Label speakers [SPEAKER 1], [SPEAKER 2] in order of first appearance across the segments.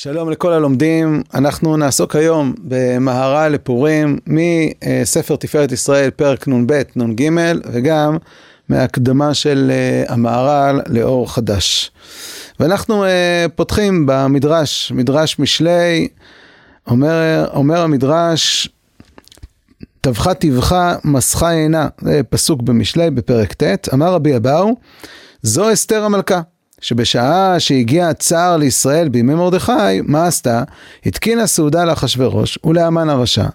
[SPEAKER 1] שלום לכל הלומדים, אנחנו נעסוק היום במהרה לפורים מספר תפארת ישראל פרק נ"ב נ"ג וגם מהקדמה של uh, המהר"ל לאור חדש. ואנחנו uh, פותחים במדרש, מדרש משלי, אומר, אומר המדרש, טבחה טבחה מסכה עינה, זה פסוק במשלי בפרק ט', אמר רבי אבאו, זו אסתר המלכה. שבשעה שהגיע הצער לישראל בימי מרדכי, מה עשתה? התקינה סעודה לאחשוורוש ולהמן הרשע,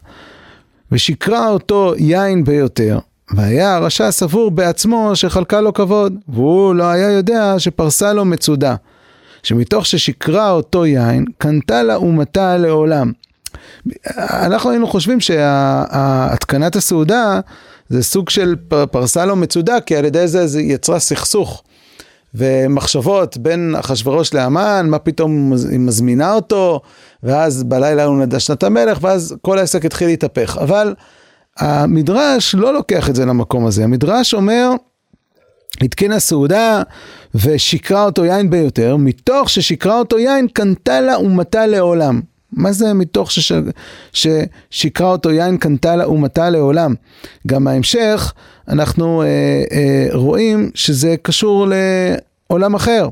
[SPEAKER 1] ושיקרה אותו יין ביותר, והיה הרשע סבור בעצמו שחלקה לו כבוד, והוא לא היה יודע שפרסה לו מצודה, שמתוך ששיקרה אותו יין, קנתה לה אומתה לעולם. אנחנו היינו חושבים שהתקנת הסעודה זה סוג של פרסה לו מצודה, כי על ידי זה זה יצרה סכסוך. ומחשבות בין אחשוורוש לאמן, מה פתאום היא מזמינה אותו, ואז בלילה הוא נדע שנת המלך, ואז כל העסק התחיל להתהפך. אבל המדרש לא לוקח את זה למקום הזה, המדרש אומר, התקינה סעודה ושיקרה אותו יין ביותר, מתוך ששיקרה אותו יין קנתה לה אומתה לעולם. מה זה מתוך שש... ששיקרה אותו יין קנתה לה אומתה לעולם? גם ההמשך, אנחנו אה, אה, רואים שזה קשור לעולם אחר.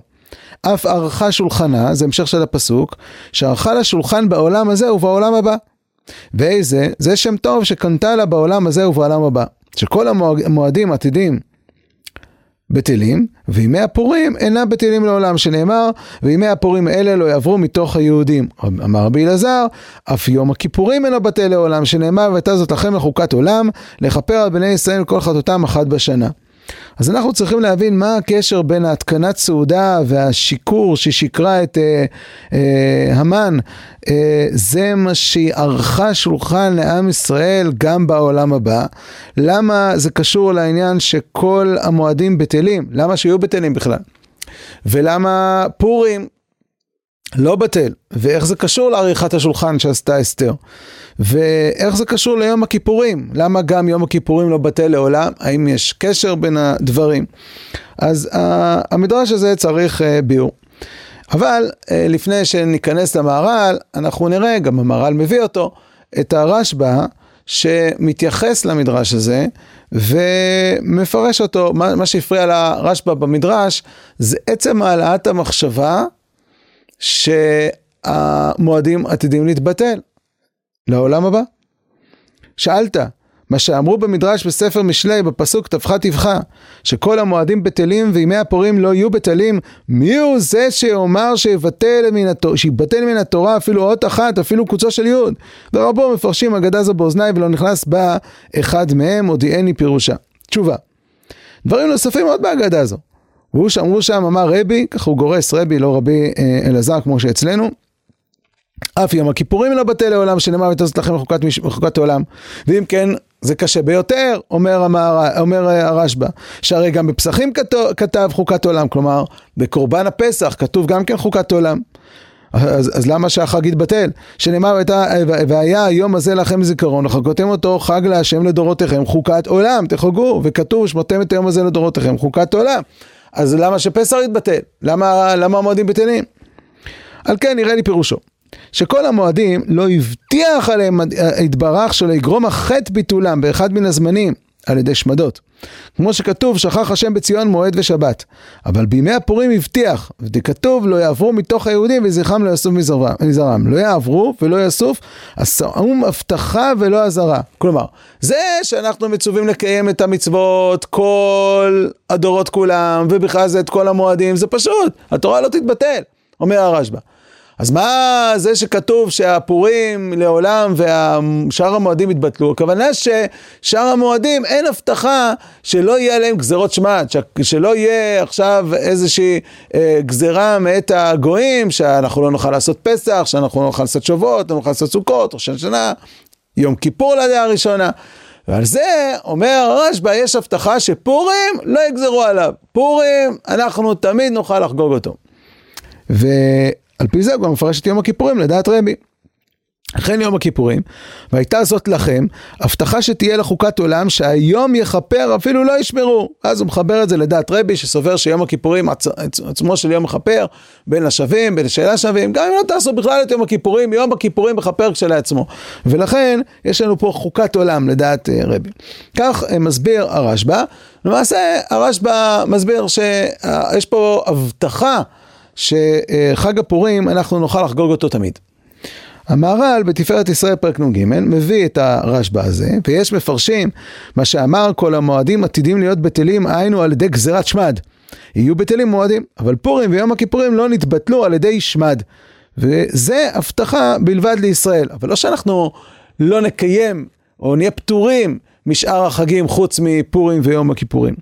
[SPEAKER 1] אף ערכה שולחנה, זה המשך של הפסוק, שערכה לה שולחן בעולם הזה ובעולם הבא. ואיזה? זה שם טוב שקנתה לה בעולם הזה ובעולם הבא. שכל המועדים עתידים בטלים, וימי הפורים אינם בטלים לעולם, שנאמר, וימי הפורים אלה לא יעברו מתוך היהודים. אמר רבי אלעזר, אף יום הכיפורים אינו בטל לעולם, שנאמר, והייתה זאת לכם לחוקת עולם, לכפר על בני ישראל כל חטאותם אחת בשנה. אז אנחנו צריכים להבין מה הקשר בין ההתקנת סעודה והשיקור ששיקרה את אה, אה, המן, אה, זה מה שהיא ערכה שולחן לעם ישראל גם בעולם הבא. למה זה קשור לעניין שכל המועדים בטלים? למה שיהיו בטלים בכלל? ולמה פורים לא בטל? ואיך זה קשור לעריכת השולחן שעשתה אסתר? ואיך זה קשור ליום הכיפורים? למה גם יום הכיפורים לא בטל לעולם? האם יש קשר בין הדברים? אז uh, המדרש הזה צריך uh, ביאור. אבל uh, לפני שניכנס למהר"ל, אנחנו נראה, גם המהר"ל מביא אותו, את הרשב"א שמתייחס למדרש הזה ומפרש אותו, מה, מה שהפריע לרשב"א במדרש זה עצם העלאת המחשבה שהמועדים עתידים להתבטל. לעולם הבא? שאלת, מה שאמרו במדרש בספר משלי בפסוק טבחה טבחה, שכל המועדים בטלים וימי הפורים לא יהיו בטלים, מי הוא זה שיאמר שיבטל מן, התורה, שיבטל מן התורה אפילו אות אחת, אפילו קוצו של יוד? ורבו מפרשים אגדה זו באוזניי ולא נכנס בה אחד מהם, הודיעני פירושה. תשובה, דברים נוספים עוד בהגדה הזו. והוא שאמרו שם, אמר רבי, ככה הוא גורס רבי, לא רבי אה, אלעזר כמו שאצלנו, אף יום הכיפורים לא בטל לעולם שנאמר ותעשו לכם לחוקת, לחוקת העולם. ואם כן, זה קשה ביותר, אומר, המער, אומר הרשב"א, שהרי גם בפסחים כתוב, כתב חוקת עולם, כלומר, בקורבן הפסח כתוב גם כן חוקת עולם. אז, אז למה שהחג יתבטל? שנאמר, והיה היום הזה לכם זיכרון, וחגותם אותו חג להשם לדורותיכם, חוקת עולם, תחגו, וכתוב, שמותם את היום הזה לדורותיכם, חוקת עולם. אז למה שפסח יתבטל? למה, למה המועדים בטלים? על כן נראה לי פירושו. שכל המועדים לא הבטיח עליהם יתברך שלא יגרום החטא ביטולם באחד מן הזמנים על ידי שמדות. כמו שכתוב, שכח השם בציון מועד ושבת. אבל בימי הפורים הבטיח, וכתוב, לא יעברו מתוך היהודים וזכרם לא יאסוף מזרם. לא יעברו ולא יאסוף, השאום הבטחה ולא אזהרה. כלומר, זה שאנחנו מצווים לקיים את המצוות כל הדורות כולם, ובכלל זה את כל המועדים, זה פשוט, התורה לא תתבטל, אומר הרשב"א. אז מה זה שכתוב שהפורים לעולם ושאר המועדים יתבטלו? הכוונה ששאר המועדים אין הבטחה שלא יהיה עליהם גזרות שמעת, שלא יהיה עכשיו איזושהי אה, גזרה מאת הגויים, שאנחנו לא נוכל לעשות פסח, שאנחנו לא נוכל לעשות שבועות, לא נוכל לעשות סוכות, ראשון שנה, יום כיפור לדעה הראשונה. ועל זה אומר הרשב"א, יש הבטחה שפורים לא יגזרו עליו. פורים, אנחנו תמיד נוכל לחגוג אותו. ו... על פי זה הוא גם מפרש את יום הכיפורים לדעת רבי. אחרי יום הכיפורים, והייתה זאת לכם, הבטחה שתהיה לחוקת עולם שהיום יכפר אפילו לא ישמרו. אז הוא מחבר את זה לדעת רבי שסובר שיום הכיפורים עצ... עצמו של יום מכפר בין השווים, בין שאלה שווים, גם אם לא תעשו בכלל את יום הכיפורים, יום הכיפורים מכפר כשלעצמו. ולכן יש לנו פה חוקת עולם לדעת אה, רבי. כך אה, מסביר הרשב"א, למעשה הרשב"א מסביר שיש פה הבטחה שחג הפורים אנחנו נוכל לחגוג אותו תמיד. המהר"ל בתפארת ישראל פרק נ"ג מביא את הרשב"א הזה, ויש מפרשים מה שאמר כל המועדים עתידים להיות בטלים היינו על ידי גזירת שמד. יהיו בטלים מועדים, אבל פורים ויום הכיפורים לא נתבטלו על ידי שמד. וזה הבטחה בלבד לישראל, אבל לא שאנחנו לא נקיים או נהיה פטורים משאר החגים חוץ מפורים ויום הכיפורים.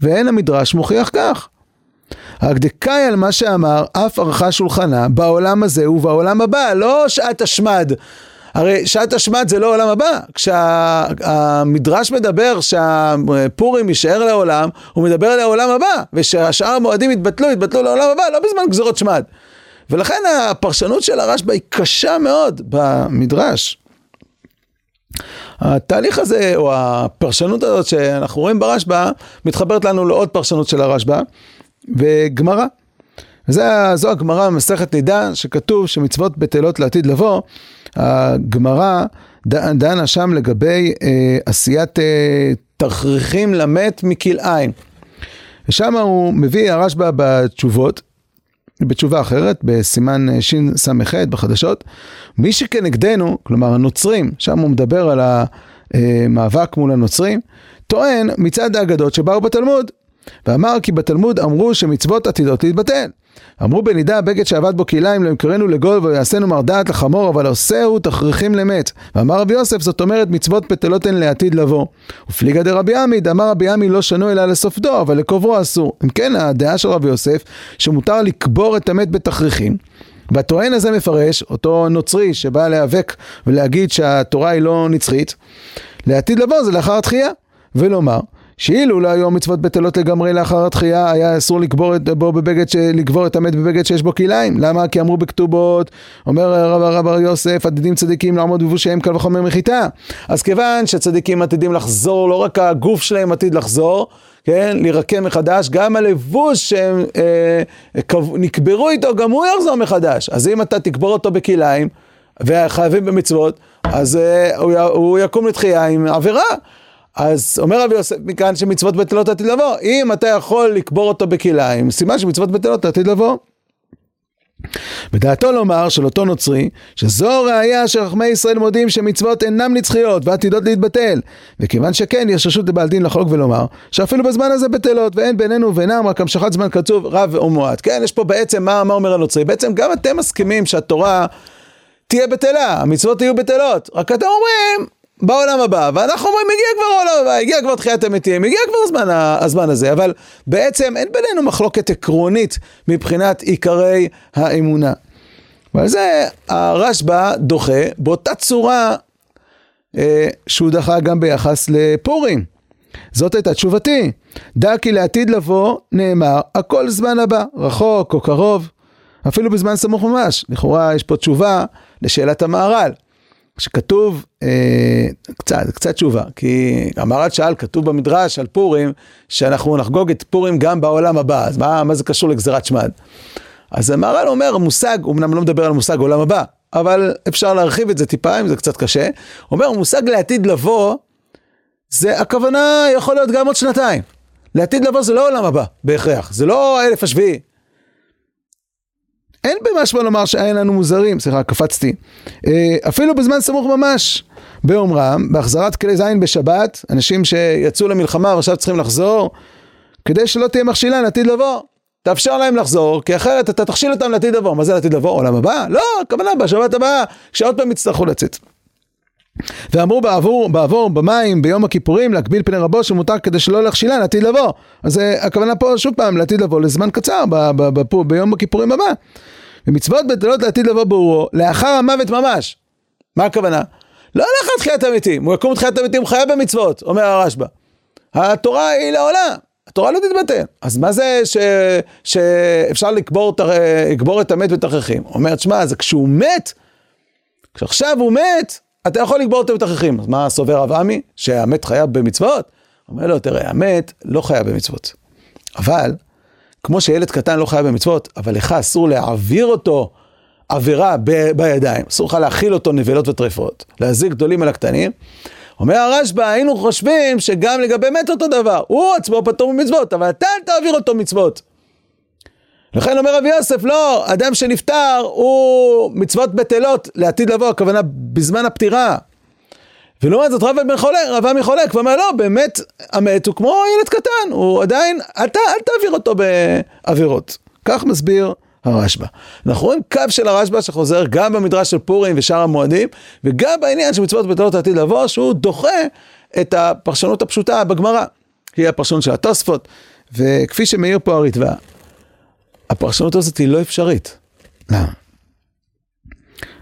[SPEAKER 1] ואין המדרש מוכיח כך. רק דקאי על מה שאמר, אף ערכה שולחנה בעולם הזה ובעולם הבא, לא שעת השמד. הרי שעת השמד זה לא עולם הבא. כשהמדרש מדבר שהפורים יישאר לעולם, הוא מדבר על העולם הבא, ושהשאר המועדים יתבטלו, יתבטלו לעולם הבא, לא בזמן גזירות שמד. ולכן הפרשנות של הרשב"א היא קשה מאוד במדרש. התהליך הזה, או הפרשנות הזאת שאנחנו רואים ברשב"א, מתחברת לנו לעוד פרשנות של הרשב"א, וגמרא. זו הגמרא במסכת נידה, שכתוב שמצוות בטלות לעתיד לבוא, הגמרא דנה שם לגבי אה, עשיית אה, תכריכים למת מכלאיים. ושם הוא מביא הרשב"א בתשובות, בתשובה אחרת, בסימן שס"ח בחדשות, מי שכנגדנו, כלומר הנוצרים, שם הוא מדבר על המאבק מול הנוצרים, טוען מצד האגדות שבאו בתלמוד, ואמר כי בתלמוד אמרו שמצוות עתידות להתבטל. אמרו בנידה בגד שעבד בו כליים לא ימכרנו לגול ויעשינו מרדעת לחמור אבל עושהו תכריכים למת. ואמר רבי יוסף זאת אומרת מצוות בטלות הן לעתיד לבוא. ופליגה דרבי עמיד אמר רבי עמי לא שנו אלא לסופדו אבל לקוברו אסור. אם כן הדעה של רבי יוסף שמותר לקבור את המת בתכריכים והטוען הזה מפרש, אותו נוצרי שבא להיאבק ולהגיד שהתורה היא לא נצחית, לעתיד לבוא זה לאחר התחייה, ולומר שאילו לא היו המצוות בטלות לגמרי לאחר התחייה, היה אסור לקבור את, בו בבגד, ש... לקבור את המת בבגד שיש בו כליים. למה? כי אמרו בכתובות, אומר רב הרב הר יוסף, עתידים צדיקים לעמוד בבושיהם קל וחומר מחיטה. אז כיוון שצדיקים עתידים לחזור, לא רק הגוף שלהם עתיד לחזור, כן, להירקם מחדש, גם הלבוש שהם אה, נקברו איתו, גם הוא יחזור מחדש. אז אם אתה תקבור אותו בכליים, וחייבים במצוות, אז אה, הוא, הוא יקום לתחייה עם עבירה. אז אומר רבי יוסף מכאן שמצוות בטלות עתיד לבוא. אם אתה יכול לקבור אותו בכליים, סימן שמצוות בטלות עתיד לבוא. בדעתו לומר של אותו נוצרי, שזו ראיה שחכמי ישראל מודים שמצוות אינם נצחיות ועתידות להתבטל. וכיוון שכן, יש רשות לבעל דין לחלוק ולומר, שאפילו בזמן הזה בטלות, ואין בינינו ובינם רק המשכת זמן קצוב רב או מועט. כן, יש פה בעצם, מה, מה אומר הנוצרי? בעצם גם אתם מסכימים שהתורה תהיה בטלה, המצוות יהיו בטלות. רק אתם אומרים, בעולם הבא, ואנחנו אומרים, הגיע כבר העולם הבא, הגיע כבר תחיית המתים, הגיע כבר הזמן, הזמן הזה, אבל בעצם אין בינינו מחלוקת עקרונית מבחינת עיקרי האמונה. ועל זה הרשב"א דוחה באותה צורה אה, שהוא דחה גם ביחס לפורים. זאת הייתה תשובתי. דע כי לעתיד לבוא נאמר הכל זמן הבא, רחוק או קרוב, אפילו בזמן סמוך ממש. לכאורה יש פה תשובה לשאלת המהר"ל. שכתוב, אה, קצת, קצת תשובה, כי המהר"ל שאל, כתוב במדרש על פורים, שאנחנו נחגוג את פורים גם בעולם הבא, אז מה, מה זה קשור לגזירת שמד? אז המהר"ל אומר, מושג, אמנם לא מדבר על מושג עולם הבא, אבל אפשר להרחיב את זה טיפה, אם זה קצת קשה. אומר, מושג לעתיד לבוא, זה הכוונה יכול להיות גם עוד שנתיים. לעתיד לבוא זה לא עולם הבא, בהכרח, זה לא האלף השביעי, אין במשמע לומר שאין לנו מוזרים, סליחה, קפצתי. אה, אפילו בזמן סמוך ממש, באומרם, בהחזרת כלי זין בשבת, אנשים שיצאו למלחמה ועכשיו צריכים לחזור, כדי שלא תהיה מכשילה לעתיד לבוא. תאפשר להם לחזור, כי אחרת אתה תכשיל אותם לעתיד לבוא. מה זה לעתיד לבוא? עולם הבא? לא, הכוונה בשבת הבאה, שעוד פעם יצטרכו לצאת. ואמרו בעבור, בעבור במים ביום הכיפורים להגביל פני רבו שמותר כדי שלא להכשילה לעתיד לבוא. אז אה, הכוונה פה שוב פעם לעתיד לבוא לזמן קצר ב, ב, ב, ב, ביום הכיפורים הבא. ומצוות בטלות לעתיד לבוא ברורו לאחר המוות ממש. מה הכוונה? לא לאחר תחיית המתים, הוא יקום תחיית המתים, הוא חייב במצוות, אומר הרשב"א. התורה היא לעולם, התורה לא תתבטל. אז מה זה ש... שאפשר לקבור, לקבור את המת בתכריכים? אומר, תשמע, זה כשהוא מת, כשעכשיו הוא מת, אתה יכול לגבור אותו בתכריכים. אז מה סובר רב עמי? שהמת חייב במצוות? אומר לו, תראה, המת לא חייב במצוות. אבל, כמו שילד קטן לא חייב במצוות, אבל לך אסור להעביר אותו עבירה ב- בידיים, אסור לך להאכיל אותו נבלות וטרפות, להזיק גדולים על הקטנים. אומר הרשב"א, היינו חושבים שגם לגבי מת אותו דבר, הוא עצמו פטור ממצוות, אבל אתה אל תעביר אותו מצוות. לכן אומר רבי יוסף, לא, אדם שנפטר הוא מצוות בטלות לעתיד לבוא, הכוונה בזמן הפטירה. ולעומת זאת רב בן חולק, עמי חולק, ואומר לא, באמת המת הוא כמו ילד קטן, הוא עדיין, אתה אל תעביר אותו בעבירות. כך מסביר הרשב"א. אנחנו רואים קו של הרשב"א שחוזר גם במדרש של פורים ושאר המועדים, וגם בעניין של מצוות בטלות לעתיד לבוא, שהוא דוחה את הפרשנות הפשוטה בגמרא. היא הפרשנות של התוספות, וכפי שמאיר פה הריטב"א, הפרשנות הזאת היא לא אפשרית. למה?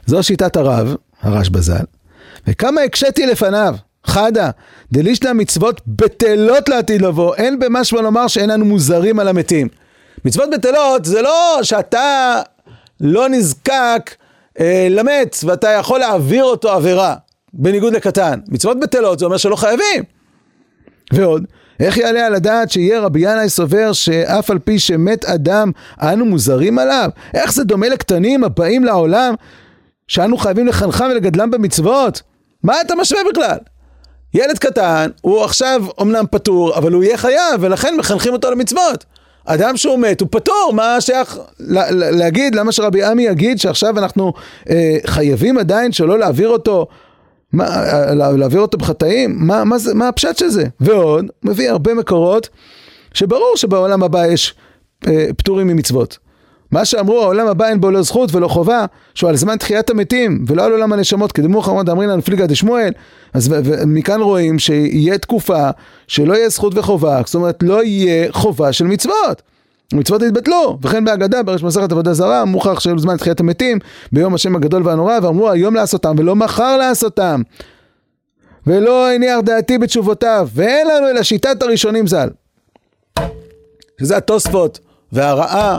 [SPEAKER 1] זו שיטת הרב, הרשב"א ז"ל, וכמה הקשיתי לפניו, חדה, דלישנא מצוות בטלות לעתיד לבוא, אין במשמע לומר שאין לנו מוזרים על המתים. מצוות בטלות זה לא שאתה לא נזקק אה, למת ואתה יכול להעביר אותו עבירה, בניגוד לקטן. מצוות בטלות זה אומר שלא חייבים. ועוד, איך יעלה על הדעת שיהיה רבי ינאי סובר שאף על פי שמת אדם אנו מוזרים עליו? איך זה דומה לקטנים הבאים לעולם שאנו חייבים לחנכם ולגדלם במצוות? מה אתה משווה בכלל? ילד קטן הוא עכשיו אמנם פטור אבל הוא יהיה חייב ולכן מחנכים אותו למצוות. אדם שהוא מת הוא פטור, מה שייך להגיד, למה שרבי עמי יגיד שעכשיו אנחנו אה, חייבים עדיין שלא להעביר אותו מה, להעביר אותו בחטאים? מה, מה, זה, מה הפשט של זה? ועוד, מביא הרבה מקורות שברור שבעולם הבא יש אה, פטורים ממצוות. מה שאמרו, העולם הבא אין בו לא זכות ולא חובה, שהוא על זמן תחיית המתים, ולא על עולם הנשמות, קדמו חמוד אמרינן נפליגה דשמואל, אז מכאן רואים שיהיה תקופה שלא יהיה זכות וחובה, זאת אומרת לא יהיה חובה של מצוות. מצוות יתבטלו, וכן בהגדה בראש מסכת עבודה זרה, מוכח שהיו זמן תחיית המתים, ביום השם הגדול והנורא, ואמרו היום לעשותם ולא מחר לעשותם. ולא הניח דעתי בתשובותיו, ואין לנו אלא שיטת הראשונים ז"ל. שזה התוספות והרעה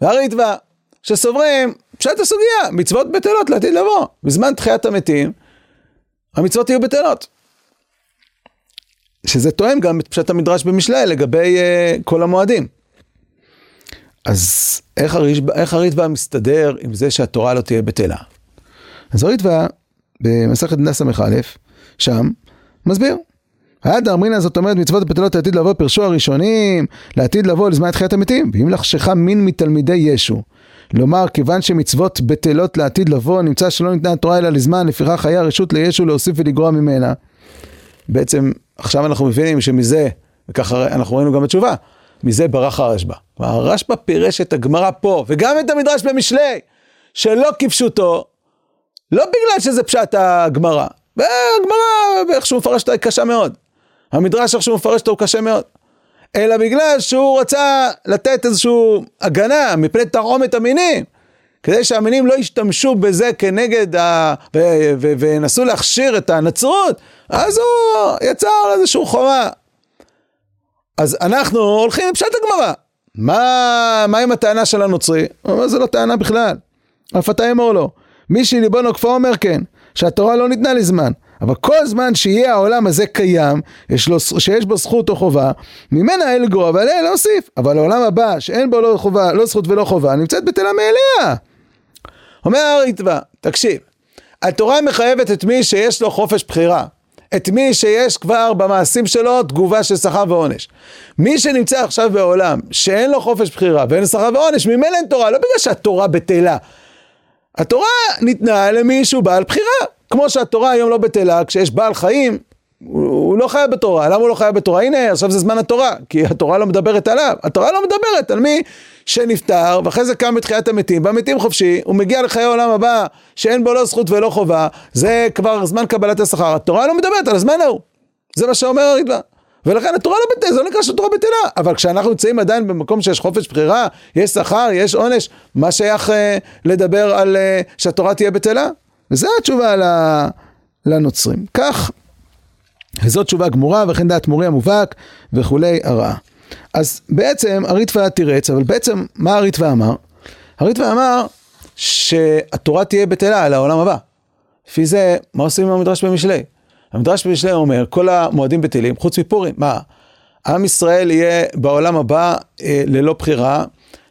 [SPEAKER 1] והריטב"א, שסוברים פשט הסוגיה, מצוות בטלות לעתיד לבוא. בזמן תחיית המתים, המצוות יהיו בטלות. שזה תואם גם את פשט המדרש במשלי לגבי uh, כל המועדים. אז איך הריטב"א מסתדר עם זה שהתורה לא תהיה בטלה? אז הריטב"א במסכת דף ס"א, שם, מסביר. עד אמרינא זאת אומרת מצוות בטלות לעתיד לבוא פרשו הראשונים לעתיד לבוא לזמן תחיית המתים ואם לחשכה מין מתלמידי ישו לומר כיוון שמצוות בטלות לעתיד לבוא נמצא שלא ניתנה התורה אלא לזמן לפיכך היה רשות לישו להוסיף ולגרוע ממנה בעצם עכשיו אנחנו מבינים שמזה וככה אנחנו ראינו גם בתשובה מזה ברח הרשב"א. הרשב"א פירש את הגמרא פה, וגם את המדרש במשלי, שלא כפשוטו, לא בגלל שזה פשט הגמרא, והגמרא, איך שהוא מפרש אותה, היא קשה מאוד. המדרש, איך שהוא מפרש אותו, הוא קשה מאוד. אלא בגלל שהוא רצה לתת איזושהי הגנה מפני תרעומת המינים, כדי שהמינים לא ישתמשו בזה כנגד ה... וינסו להכשיר את הנצרות, אז הוא יצר איזושהי חומה. אז אנחנו הולכים עם פשט הגמרא. מה, מה עם הטענה של הנוצרי? הוא אומר, זה לא טענה בכלל. אף אתה אמור לו. מי שליבו נוקפו אומר כן, שהתורה לא ניתנה לזמן. אבל כל זמן שיהיה העולם הזה קיים, יש לו, שיש בו זכות או חובה, ממנה אין לגרוע ועליה להוסיף. אבל העולם הבא, שאין בו לא, חובה, לא זכות ולא חובה, נמצאת בטלה מאליה. אומר הריטב"א, תקשיב, התורה מחייבת את מי שיש לו חופש בחירה. את מי שיש כבר במעשים שלו תגובה של שכר ועונש. מי שנמצא עכשיו בעולם שאין לו חופש בחירה ואין שכר ועונש, ממילא אין תורה, לא בגלל שהתורה בטלה. התורה ניתנה למישהו בעל בחירה. כמו שהתורה היום לא בטלה, כשיש בעל חיים, הוא, הוא לא חייב בתורה. למה הוא לא חייב בתורה? הנה, עכשיו זה זמן התורה, כי התורה לא מדברת עליו. התורה לא מדברת על מי שנפטר, ואחרי זה קם בתחיית המתים, והמתים חופשי, הוא מגיע לחיי העולם הבא, שאין בו לא זכות ולא חובה, זה כבר זמן קבלת השכר. התורה לא מדברת על הזמן ההוא. זה מה שאומר הרידב"א. ולכן התורה לא בטלה, זה לא נקרא שהתורה בטלה, אבל כשאנחנו נמצאים עדיין במקום שיש חופש בחירה, יש שכר, יש עונש, מה שייך אה, לדבר על אה, שהתורה תהיה בטלה? וזו התשובה לנוצרים. כך, וזאת תשובה גמורה, וכן דעת מורי המובהק, וכולי הרעה. אז בעצם הריטווה תירץ, אבל בעצם מה הריטווה אמר? הריטווה אמר שהתורה תהיה בטלה על העולם הבא. לפי זה, מה עושים עם המדרש במשלי? המדרש במשלי אומר, כל המועדים בטלים, חוץ מפורים, מה? עם ישראל יהיה בעולם הבא אה, ללא בחירה,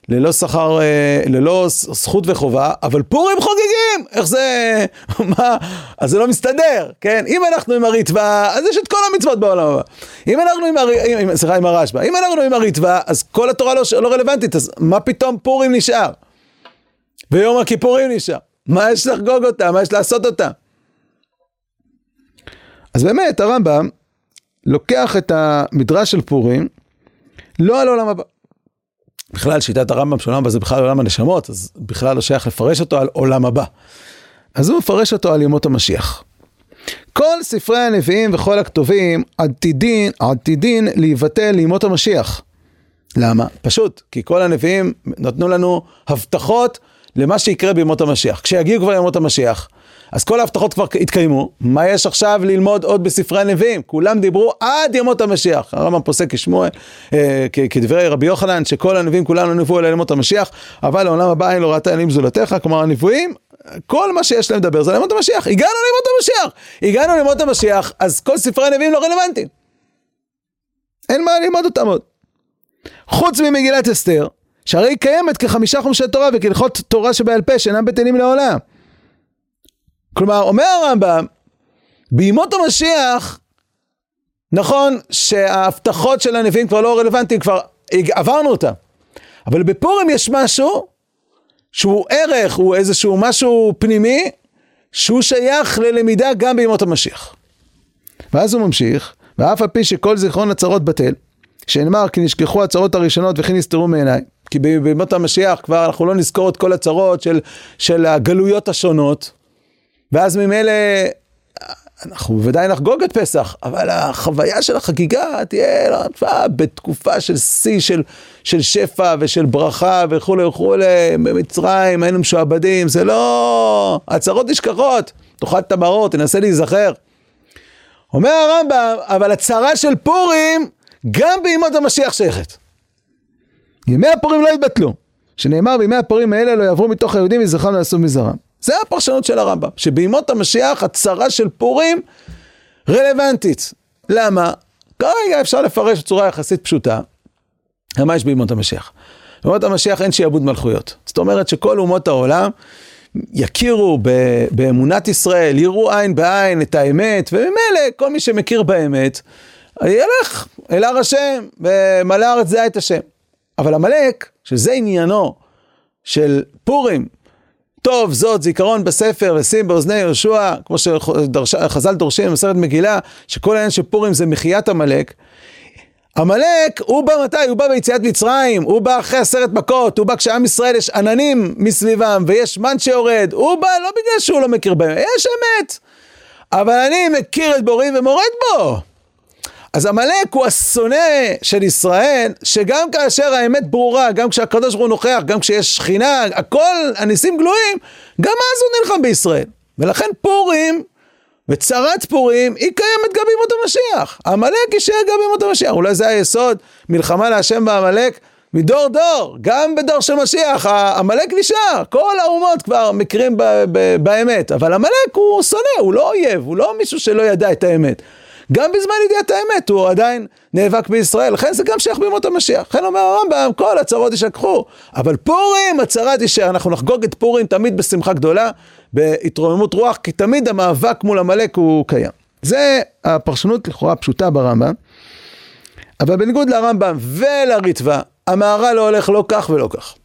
[SPEAKER 1] ללא שכר, אה, ללא זכות וחובה, אבל פורים חוגגים! איך זה, מה, אז זה לא מסתדר, כן? אם אנחנו עם הריטב"א, אז יש את כל המצוות בעולם הבא. אם אנחנו עם, הר... סליחה, עם הרשב"א, אם אנחנו עם הריטב"א, אז כל התורה לא, לא רלוונטית, אז מה פתאום פורים נשאר? ויום הכיפורים נשאר. מה יש לחגוג אותה? מה יש לעשות אותה? אז באמת, הרמב"ם לוקח את המדרש של פורים, לא על עולם הבא. בכלל שיטת הרמב"ם של עולם הבא זה בכלל עולם הנשמות, אז בכלל לא שייך לפרש אותו על עולם הבא. אז הוא מפרש אותו על ימות המשיח. כל ספרי הנביאים וכל הכתובים עתידין, עתידין להיבטל לימות המשיח. למה? פשוט, כי כל הנביאים נתנו לנו הבטחות למה שיקרה בימות המשיח. כשיגיעו כבר ימות המשיח, אז כל ההבטחות כבר התקיימו, מה יש עכשיו ללמוד עוד בספרי הנביאים? כולם דיברו עד ימות המשיח. הרמב"ם פוסק כשמואל, אה, כדברי רבי יוחנן, שכל הנביאים כולנו נבואו אל ימות המשיח, אבל לעולם הבא אין לו ראתה אלים זולתך, כלומר הנבואים, כל מה שיש להם לדבר זה על ימות המשיח. הגענו לימות המשיח! הגענו לימות המשיח, אז כל ספרי הנביאים לא רלוונטיים. אין מה ללמוד אותם עוד. חוץ ממגילת אסתר, שהרי היא קיימת כחמישה חומשי תורה וכהלכות תורה שבעל פה שאינם בטלים לעולם. כלומר, אומר הרמב"ם, בימות המשיח, נכון שההבטחות של הנביאים כבר לא רלוונטיים, כבר עברנו אותם. אבל בפורים יש משהו שהוא ערך, הוא איזשהו משהו פנימי, שהוא שייך ללמידה גם בימות המשיח. ואז הוא ממשיך, ואף על פי שכל זיכרון הצרות בטל, שנאמר כי נשכחו הצרות הראשונות וכי נסתרו מעיניי. כי בימות המשיח כבר אנחנו לא נזכור את כל הצרות של, של הגלויות השונות, ואז ממילא אנחנו בוודאי נחגוג את פסח, אבל החוויה של החגיגה תהיה בתקופה של שיא של, של שפע ושל ברכה וכולי וכולי, במצרים היינו משועבדים, זה לא... הצהרות נשכחות, תאכל את המראות, תנסה להיזכר. אומר הרמב"ם, אבל הצהרה של פורים, גם בימות המשיח שייכת. ימי הפורים לא יתבטלו, שנאמר בימי הפורים האלה לא יעברו מתוך היהודים וזכרם לעשו מזרם. זה הפרשנות של הרמב"ם, שבימות המשיח הצרה של פורים רלוונטית. למה? כרגע אפשר לפרש בצורה יחסית פשוטה. מה יש בימות המשיח? בימות המשיח אין שיעבוד מלכויות. זאת אומרת שכל אומות העולם יכירו באמונת ישראל, יראו עין בעין את האמת, וממילא כל מי שמכיר באמת, ילך אל הר השם, ומלא הארץ זה את השם. אבל עמלק, שזה עניינו של פורים, טוב זאת זיכרון בספר ושים באוזני יהושע, כמו שחז"ל דורשים במסכת מגילה, שכל העניין של פורים זה מחיית עמלק. עמלק, הוא בא מתי? הוא בא ביציאת מצרים, הוא בא אחרי עשרת מכות, הוא בא כשעם ישראל יש עננים מסביבם ויש מן שיורד, הוא בא לא בגלל שהוא לא מכיר בהם, יש אמת. אבל אני מכיר את בורי ומורד בו. אז עמלק הוא השונא של ישראל, שגם כאשר האמת ברורה, גם כשהקדוש ברוך הוא נוכח, גם כשיש שכינה, הכל, הניסים גלויים, גם אז הוא נלחם בישראל. ולכן פורים, וצרת פורים, היא קיימת גם בימות המשיח. עמלק יישאר גם בימות המשיח. אולי זה היסוד, מלחמה להשם בעמלק, מדור דור, גם בדור של משיח, עמלק נשאר, כל האומות כבר מכירים באמת, אבל עמלק הוא שונא, הוא לא אויב, הוא לא מישהו שלא ידע את האמת. גם בזמן ידיעת האמת הוא עדיין נאבק בישראל, לכן זה גם שייך בימות המשיח. לכן אומר הרמב"ם, כל הצרות יישכחו. אבל פורים, הצרה תישאר, אנחנו נחגוג את פורים תמיד בשמחה גדולה, בהתרוממות רוח, כי תמיד המאבק מול עמלק הוא קיים. זה הפרשנות לכאורה פשוטה ברמב"ם. אבל בניגוד לרמב"ם ולריטב"א, המהר"ל לא הולך לא כך ולא כך.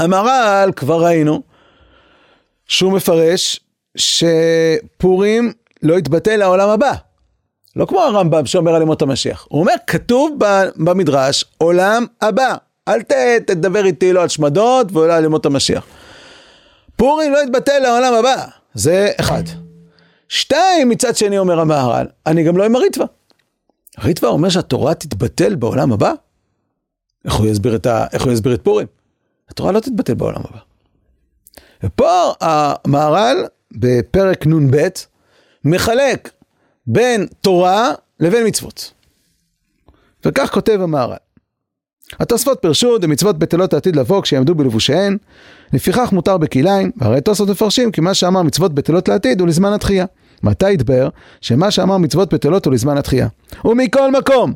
[SPEAKER 1] המהר"ל, כבר ראינו, שהוא מפרש שפורים לא יתבטל לעולם הבא. לא כמו הרמב"ם שאומר על ימות המשיח. הוא אומר, כתוב במדרש, עולם הבא. אל ת, תדבר איתי לא על שמדות ולא על ימות המשיח. פורים לא יתבטל לעולם הבא. זה אחד. שתיים, מצד שני אומר המהר"ל, אני גם לא עם הריטב"א. הריטב"א אומר שהתורה תתבטל בעולם הבא? איך הוא יסביר את, ה... איך הוא יסביר את פורים? התורה לא תתבטל בעולם הבא. ופה המהר"ל בפרק נ"ב מחלק בין תורה לבין מצוות. וכך כותב המהר"ל. התוספות פירשו דמצוות בטלות העתיד לבוא כשיעמדו בלבושיהן, לפיכך מותר בכליים, והרי תוספות מפרשים כי מה שאמר מצוות בטלות לעתיד הוא לזמן התחייה. מתי יתבר שמה שאמר מצוות בטלות הוא לזמן התחייה. ומכל מקום,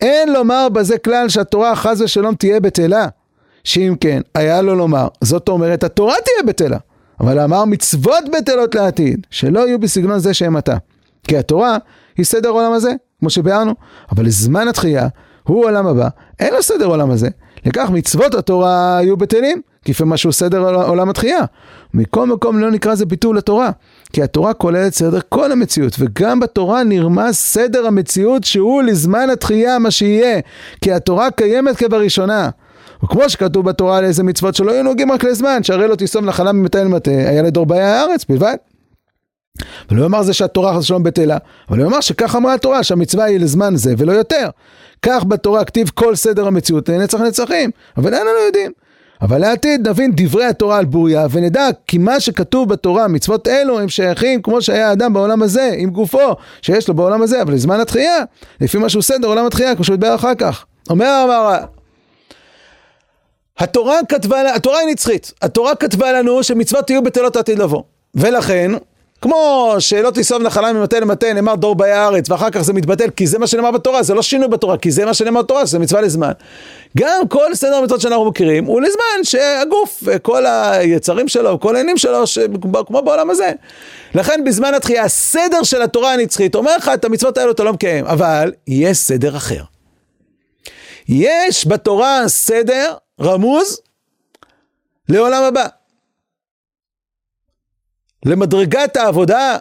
[SPEAKER 1] אין לומר בזה כלל שהתורה חס ושלום תהיה בטלה, שאם כן, היה לו לומר, זאת אומרת התורה תהיה בטלה, אבל אמר מצוות בטלות לעתיד, שלא יהיו בסגנון זה שהם עתה. כי התורה היא סדר עולם הזה, כמו שביארנו, אבל לזמן התחייה הוא עולם הבא, אין לו סדר עולם הזה. לכך מצוות התורה יהיו בטלים, כפי מה שהוא סדר עולם התחייה. מכל מקום לא נקרא זה ביטול לתורה, כי התורה כוללת סדר כל המציאות, וגם בתורה נרמז סדר המציאות שהוא לזמן התחייה מה שיהיה, כי התורה קיימת כבראשונה. וכמו שכתוב בתורה על איזה מצוות שלא יהיו נוגעים רק לזמן, שהרי לא תיסום נחלה ממטה אל מטה, היה לדור באי הארץ בלבד. ולא יאמר זה שהתורה חס ושלום בטלה, אבל הוא יאמר שכך אמרה התורה, שהמצווה היא לזמן זה ולא יותר. כך בתורה כתיב כל סדר המציאות לנצח נצחים, אבל אין לנו יודעים. אבל לעתיד נבין דברי התורה על בוריה ונדע כי מה שכתוב בתורה, מצוות אלו הם שייכים כמו שהיה אדם בעולם הזה, עם גופו, שיש לו בעולם הזה, אבל לזמן התחייה, לפי מה שהוא סדר עולם התחייה, כמו שהוא ידבר אחר כך. אומר המהר"ל, התורה כתבה, התורה היא נצחית, התורה כתבה לנו שמצוות יהיו בטלות עתיד לבוא, ולכן כמו שלא תיסוב נחלה ממטה למטה, נאמר דור באי הארץ, ואחר כך זה מתבטל, כי זה מה שנאמר בתורה, זה לא שינוי בתורה, כי זה מה שנאמר בתורה, שזה מצווה לזמן. גם כל סדר המצוות שאנחנו מכירים, הוא לזמן שהגוף, כל היצרים שלו, כל העניינים שלו, כמו בעולם הזה. לכן בזמן התחייה, הסדר של התורה הנצחית אומר לך, את המצוות האלו אתה לא מקיים, אבל יש סדר אחר. יש בתורה סדר רמוז לעולם הבא. למדרגת העבודה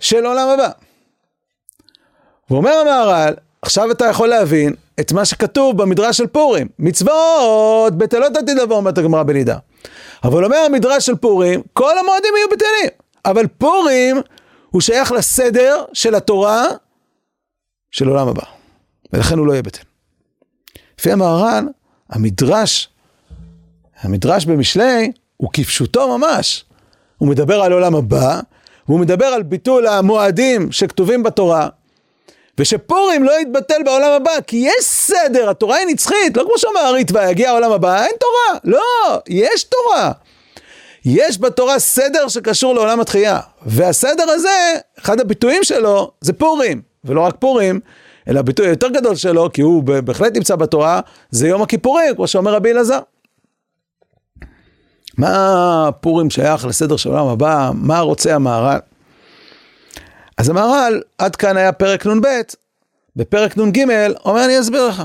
[SPEAKER 1] של עולם הבא. ואומר המהר"ל, עכשיו אתה יכול להבין את מה שכתוב במדרש של פורים. מצוות בטלות עתיד לבוא, אומרת הגמרא בנידה. אבל אומר המדרש של פורים, כל המועדים יהיו בטלים. אבל פורים הוא שייך לסדר של התורה של עולם הבא. ולכן הוא לא יהיה בטל. לפי המהר"ל, המדרש, המדרש במשלי הוא כפשוטו ממש. הוא מדבר על עולם הבא, והוא מדבר על ביטול המועדים שכתובים בתורה, ושפורים לא יתבטל בעולם הבא, כי יש סדר, התורה היא נצחית, לא כמו שאומר הריטב"א, יגיע העולם הבא, אין תורה, לא, יש תורה. יש בתורה סדר שקשור לעולם התחייה, והסדר הזה, אחד הביטויים שלו זה פורים, ולא רק פורים, אלא הביטוי היותר גדול שלו, כי הוא בהחלט נמצא בתורה, זה יום הכיפורים, כמו שאומר רבי אלעזר. מה פורים שייך לסדר של העולם הבא? מה רוצה המהר"ל? אז המהר"ל, עד כאן היה פרק נ"ב, בפרק נ"ג, אומר אני אסביר לך.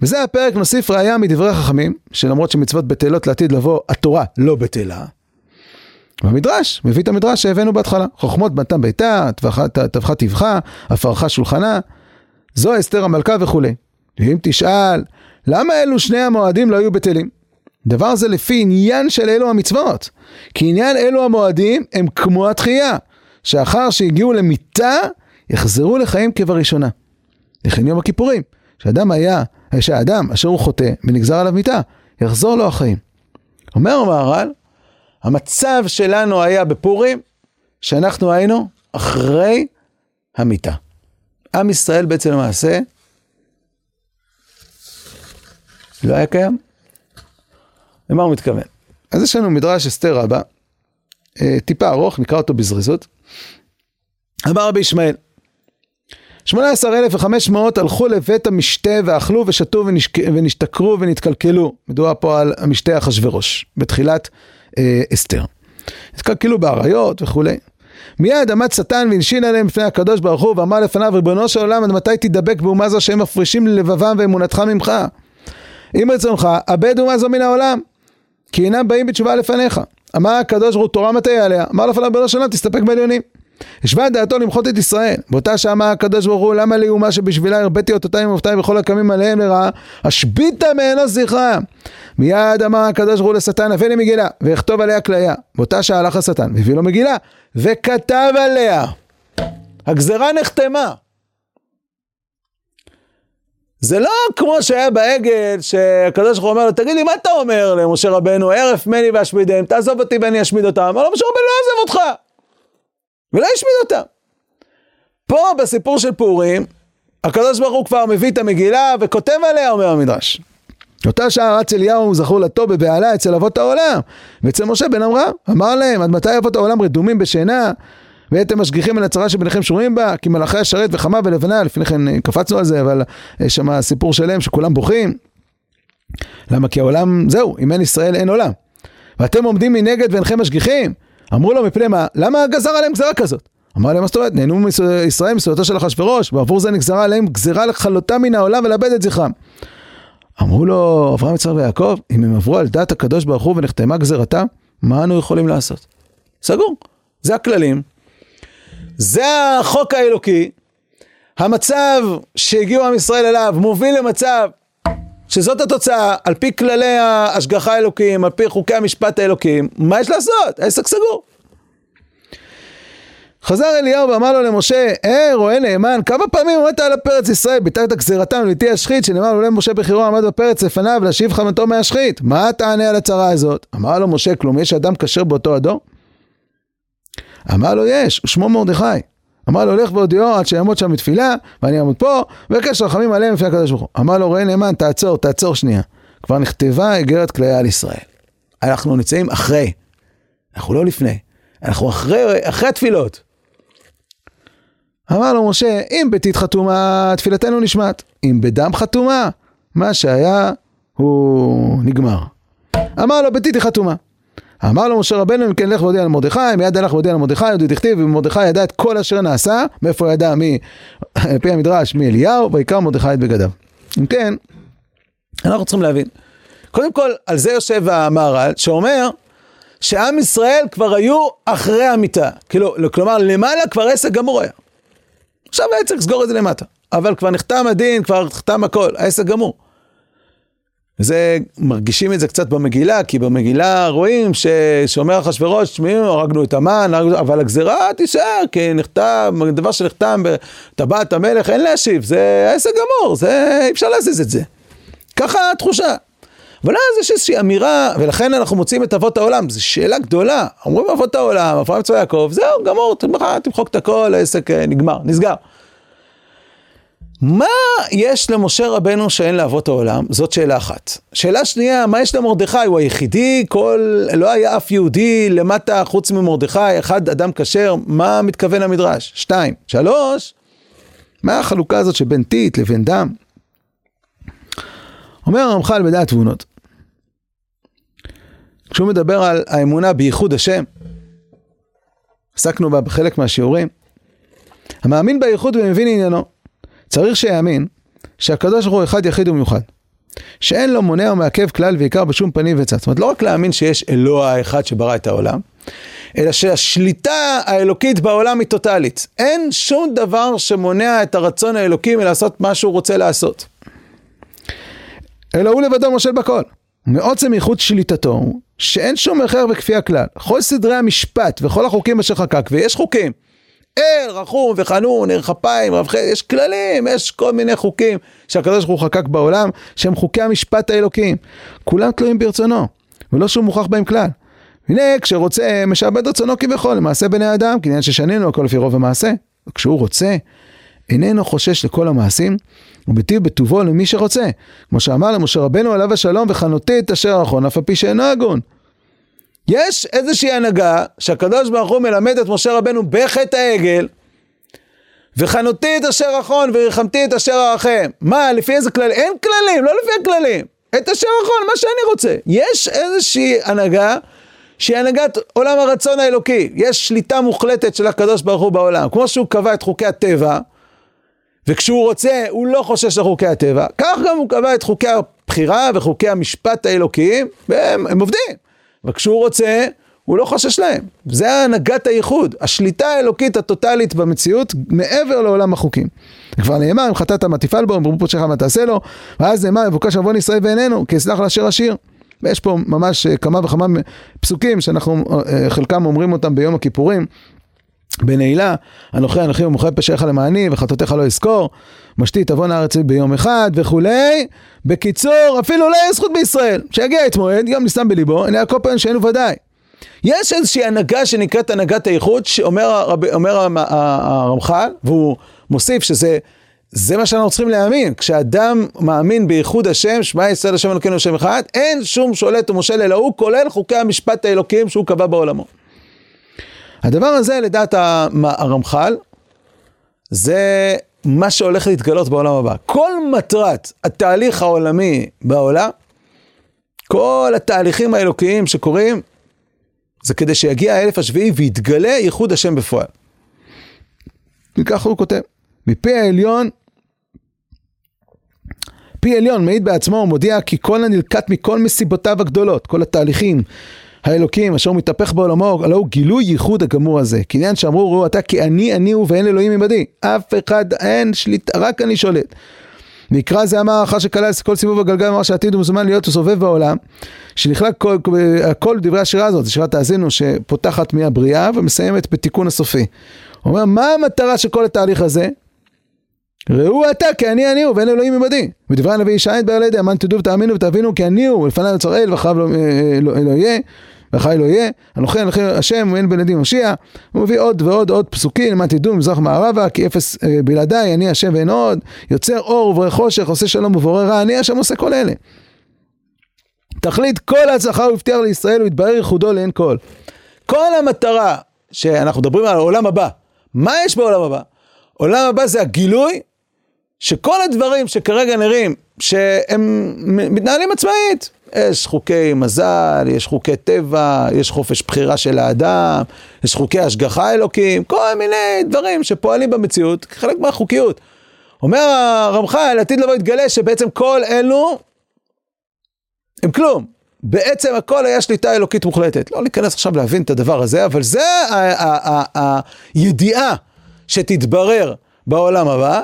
[SPEAKER 1] בזה הפרק נוסיף ראיה מדברי חכמים, שלמרות שמצוות בטלות לעתיד לבוא, התורה לא בטלה. במדרש, מביא את המדרש שהבאנו בהתחלה, חוכמות בנתם ביתה, טבחה טבחה, עפרכה שולחנה, זו אסתר המלכה וכולי. ואם תשאל, למה אלו שני המועדים לא היו בטלים? דבר זה לפי עניין של אלו המצוות. כי עניין אלו המועדים הם כמו התחייה, שאחר שהגיעו למיתה, יחזרו לחיים כבראשונה. לכן יום הכיפורים, שאדם היה, שהאדם אשר הוא חוטא ונגזר עליו מיתה, יחזור לו החיים. אומר המהר"ל, המצב שלנו היה בפורים, שאנחנו היינו אחרי המיתה. עם ישראל בעצם למעשה לא היה קיים. למה הוא מתכוון? אז יש לנו מדרש אסתר רבה, אה, טיפה ארוך, נקרא אותו בזריזות. אמר רבי ישמעאל, 18,500 הלכו לבית המשתה ואכלו ושתו ונשק... ונשתכרו ונתקלקלו. מדובר פה על המשתה אחשורוש, בתחילת אה, אסתר. התקלקלו באריות וכולי. מיד עמד שטן והנשין עליהם לפני הקדוש ברוך הוא ואמר לפניו ריבונו של עולם עד מתי תדבק באומה זו שהם מפרישים ללבבם ואמונתך ממך? אם רצונך, אבד אומה זו מן העולם. כי אינם באים בתשובה לפניך. אמר הקדוש ברוך הוא תורה מטה עליה, אמר לפניו בנו שלום תסתפק בעליונים. השווה דעתו למחות את ישראל. באותה שעה אמר הקדוש ברוך הוא למה לי אומה שבשבילה הרביתי אותותיי ומופתיי וכל הקמים עליהם לרעה השביתה מאנוס זכרה. מיד אמר הקדוש ברוך הוא לשטן הבא לי מגילה ואכתוב עליה כליה. באותה שעה הלך השטן והביא לו מגילה וכתב עליה. הגזרה נחתמה. זה לא כמו שהיה בעגל, שהקדוש ברוך הוא אומר לו, תגיד לי, מה אתה אומר למשה רבנו, הרף מני ואשמידם, תעזוב אותי ואני אשמיד אותם. לו, משה רבנו לא יעזוב אותך, ולא ישמיד אותם. פה בסיפור של פורים, הקדוש ברוך הוא כבר מביא את המגילה וכותב עליה, אומר המדרש. אותה שעה רץ אליהו זכור לטוב בבהלה אצל אבות העולם ואצל משה בן אמרה אמר להם עד מתי אבות העולם רדומים בשינה ואתם משגיחים על הצרה שביניכם שרויים בה כי מלאכי השרת וחמה ולבנה לפני כן קפצנו על זה אבל יש שם סיפור שלם שכולם בוכים. למה? כי העולם זהו אם אין ישראל אין עולם. ואתם עומדים מנגד ואינכם משגיחים. אמרו לו מפני מה למה גזר עליהם גזרה כזאת? אמר להם מה זאת אומרת? נהנו מישראל מסעודתו של אחשוורוש ועבור זה נגזרה עליהם גזירה לכלותם מן העולם ולאבד את זכרם. אמרו לו אברהם, יצחק ויעקב, אם הם עברו על דעת הקדוש ברוך הוא ונחתמה גזירתם, מה אנו יכולים לעשות? סגור, זה הכללים, זה החוק האלוקי, המצב שהגיעו עם ישראל אליו מוביל למצב שזאת התוצאה, על פי כללי ההשגחה האלוקיים, על פי חוקי המשפט האלוקיים, מה יש לעשות? העסק סגור. חזר אליהו ואמר לו למשה, אה רואה נאמן, כמה פעמים עמדת על הפרץ ישראל, ביטלת גזירתם לביתי השחית, שנאמר לו למשה בחירו עמד בפרץ לפניו להשיב חמתו מהשחית. מה תענה על הצרה הזאת? אמר לו משה, כלום יש אדם כשר באותו הדור? אמר לו יש, שמו מרדכי. אמר לו לך והודיעו עד שיעמוד שם בתפילה, ואני אעמוד פה, ובקש רחמים עליהם לפני הקדוש ברוך הוא. אמר לו רואה נאמן, תעצור, תעצור שנייה. כבר נכתבה אגרת כליה על ישראל. אנחנו נמצאים אחרי, אנחנו לא לפני, אנחנו אחרי, אחרי התפילות. אמר לו משה, אם ביתית חתומה, תפילתנו נשמעת. אם בדם חתומה, מה שהיה הוא נגמר. אמר לו, ביתית היא חתומה. אמר לו משה רבנו, אם כן לך והודיע למרדכי, מיד הלך והודיע למרדכי, יהודי דכתיב, ומרדכי ידע את כל אשר נעשה, מאיפה ידע, על פי המדרש, מאליהו, ויקרא מרדכי את בגדיו. אם כן, אנחנו צריכים להבין. קודם כל, על זה יושב המהר"ל, שאומר שעם ישראל כבר היו אחרי המיטה. כאילו, כלומר, למעלה כבר עסק גמור היה. עכשיו היה צריך לסגור את זה למטה. אבל כבר נחתם הדין, כבר נחתם הכל, העסק גמור. זה, מרגישים את זה קצת במגילה, כי במגילה רואים ששומר אחשוורוש, תשמעו, הרגנו את המן, אבל הגזירה תישאר, כי נחתם, דבר שנחתם בטבעת המלך, אין להשיב, זה עסק גמור, זה, אי אפשר להזיז את זה. ככה התחושה. אבל אז יש איזושהי אמירה, ולכן אנחנו מוצאים את אבות העולם, זו שאלה גדולה. אומרים אבות העולם, אברהם צבא יעקב, זהו, גמור, תמחק את הכל, העסק אה, נגמר, נסגר. מה יש למשה רבנו שאין לאבות העולם? זאת שאלה אחת. שאלה שנייה, מה יש למרדכי? הוא היחידי, כל, לא היה אף יהודי למטה חוץ ממרדכי, אחד אדם כשר, מה מתכוון המדרש? שתיים. שלוש, מה החלוקה הזאת שבין טיט לבין דם? אומר הרמח"ל בדעת תבונות, כשהוא מדבר על האמונה בייחוד השם, עסקנו בה בחלק מהשיעורים, המאמין בייחוד ומבין עניינו, צריך שיאמין שהקדוש ברוך הוא אחד יחיד ומיוחד, שאין לו מונע או מעכב כלל ועיקר בשום פנים וצד. זאת אומרת, לא רק להאמין שיש אלוה האחד שברא את העולם, אלא שהשליטה האלוקית בעולם היא טוטאלית. אין שום דבר שמונע את הרצון האלוקי מלעשות מה שהוא רוצה לעשות. אלא הוא לבדו מושל בכל. מעוצם ייחוד שליטתו שאין שום הכרח וכפייה כלל. כל סדרי המשפט וכל החוקים אשר חקק, ויש חוקים, אל, רחום וחנון, ער כפיים, רב חי, יש כללים, יש כל מיני חוקים שהקדוש ברוך הוא חקק בעולם, שהם חוקי המשפט האלוקיים. כולם תלויים ברצונו, ולא שהוא מוכרח בהם כלל. הנה, כשרוצה, משעבד רצונו כביכול, למעשה בני אדם, כעניין ששנינו הכל לפי רוב המעשה. וכשהוא רוצה, איננו חושש לכל המעשים, וביטיב בטובו למי שרוצה. כמו שאמר למשה רבנו עליו השלום, וחנותי את אשר אחרון, אף על פי שאינו הגון. יש איזושהי הנהגה שהקדוש ברוך הוא מלמד את משה רבנו בחטא העגל, וחנותי את אשר אחרון וריחמתי את אשר ארחם. מה, לפי איזה כללים? אין כללים, לא לפי הכללים. את אשר אחרון, מה שאני רוצה. יש איזושהי הנהגה שהיא הנהגת עולם הרצון האלוקי. יש שליטה מוחלטת של הקדוש ברוך הוא בעולם. כמו שהוא קבע את חוקי הטבע, וכשהוא רוצה, הוא לא חושש לחוקי הטבע, כך גם הוא קבע את חוקי הבחירה וחוקי המשפט האלוקיים, והם עובדים. וכשהוא רוצה, הוא לא חושש להם. זה הנהגת הייחוד, השליטה האלוקית הטוטלית במציאות, מעבר לעולם החוקים. כבר נאמר, אם חטאת מה תפעל בו, אם ברבו פושעך מה תעשה לו, ואז נאמר, מבוקש עוון ישראל ואיננו, כי יסלח לאשר עשיר. ויש פה ממש כמה וכמה פסוקים שאנחנו אה, חלקם אומרים אותם ביום הכיפורים. בנעילה, אנוכי אנוכי ומוכר פשעיך למעני וחטאותיך לא אזכור, משתי תבון הארץ ביום אחד וכולי. בקיצור, אפילו לא יהיה זכות בישראל, שיגיע את מועד, יום נסתם בליבו, הנה הכל פעמים שאין ודאי. יש איזושהי הנהגה שנקראת הנהגת האיחוד, שאומר הרמח"ל, והוא מוסיף שזה זה מה שאנחנו צריכים להאמין, כשאדם מאמין בייחוד השם, שמע ישראל השם אלוקינו השם אחד, אין שום שולט ומושל אלא הוא, כולל חוקי המשפט האלוקיים שהוא קבע בעולמו. הדבר הזה, לדעת הרמח"ל, זה מה שהולך להתגלות בעולם הבא. כל מטרת התהליך העולמי בעולם, כל התהליכים האלוקיים שקורים, זה כדי שיגיע האלף השביעי ויתגלה ייחוד השם בפועל. וככה הוא כותב, מפי העליון, פי עליון מעיד בעצמו ומודיע כי כל הנלקט מכל מסיבותיו הגדולות, כל התהליכים האלוקים אשר מתהפך בעולמו, הלא הוא גילוי ייחוד הגמור הזה. כעניין שאמרו ראו אתה כי אני אני הוא ואין אלוהים עמדי. אף אחד אין שליטה, רק אני שולט. מקרא זה אמר אחר שכלל כל סיבוב הגלגל אמר שעתיד הוא מזומן להיות וסובב בעולם שנכלל כל, כל דברי השירה הזאת, שירת תאזינו שפותחת מהבריאה ומסיימת בתיקון הסופי. הוא אומר מה המטרה של כל התהליך הזה? ראו אתה כי אני אני הוא ואין אלוהים עמדי. בדברי הנביא ישעיין דבר לידי אמן תדעו ותאמינו ותבינו כי אני הוא ולפניי יוצר אל ואחריו לא, אה, לא, לא יהיה ואחריי לא יהיה. אנוכי אנוכי השם ואין בלעדי משיח הוא מביא עוד ועוד עוד פסוקים למען תדעו מזרח מערבה כי אפס אה, בלעדיי אני השם ואין עוד. יוצר אור ובורא חושך עושה שלום ובורא רע אני השם עושה כל אלה. תכלית כל ההצלחה הוא הבטיח לישראל הוא יתברר ייחודו לעין כל. כל המטרה שאנחנו מדברים על העולם הבא מה יש בעולם הבא? עולם הבא זה הגילוי שכל הדברים שכרגע נראים שהם מתנהלים עצמאית, יש חוקי מזל, יש חוקי טבע, יש חופש בחירה של האדם, יש חוקי השגחה אלוקים, כל מיני דברים שפועלים במציאות כחלק מהחוקיות. אומר הרמח"ל, עתיד לבוא יתגלה שבעצם כל אלו הם כלום. בעצם הכל היה שליטה אלוקית מוחלטת. לא ניכנס עכשיו להבין את הדבר הזה, אבל זה הידיעה שתתברר בעולם הבא.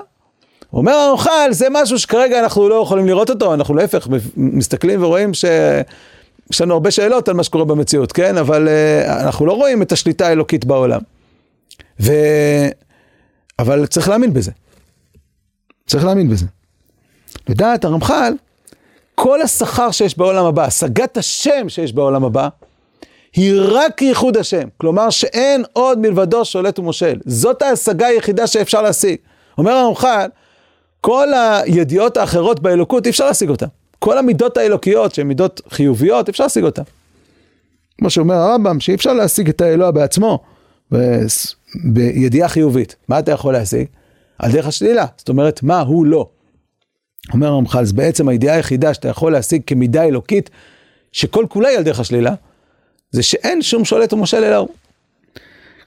[SPEAKER 1] אומר הרמח"ל, זה משהו שכרגע אנחנו לא יכולים לראות אותו, אנחנו להפך מסתכלים ורואים שיש לנו הרבה שאלות על מה שקורה במציאות, כן? אבל uh, אנחנו לא רואים את השליטה האלוקית בעולם. ו... אבל צריך להאמין בזה. צריך להאמין בזה. לדעת הרמח"ל, כל השכר שיש בעולם הבא, השגת השם שיש בעולם הבא, היא רק ייחוד השם. כלומר שאין עוד מלבדו שולט ומושל. זאת ההשגה היחידה שאפשר להשיג. אומר הרמח"ל, כל הידיעות האחרות באלוקות אי אפשר להשיג אותן. כל המידות האלוקיות שהן מידות חיוביות, אפשר להשיג אותן. כמו שאומר הרמב"ם, שאי אפשר להשיג את האלוה בעצמו ב- בידיעה חיובית. מה אתה יכול להשיג? על דרך השלילה. זאת אומרת, מה הוא לא. אומר הרמח"ל, זה בעצם הידיעה היחידה שאתה יכול להשיג כמידה אלוקית, שכל כולה היא על דרך השלילה, זה שאין שום שולט ומושל אלא הוא.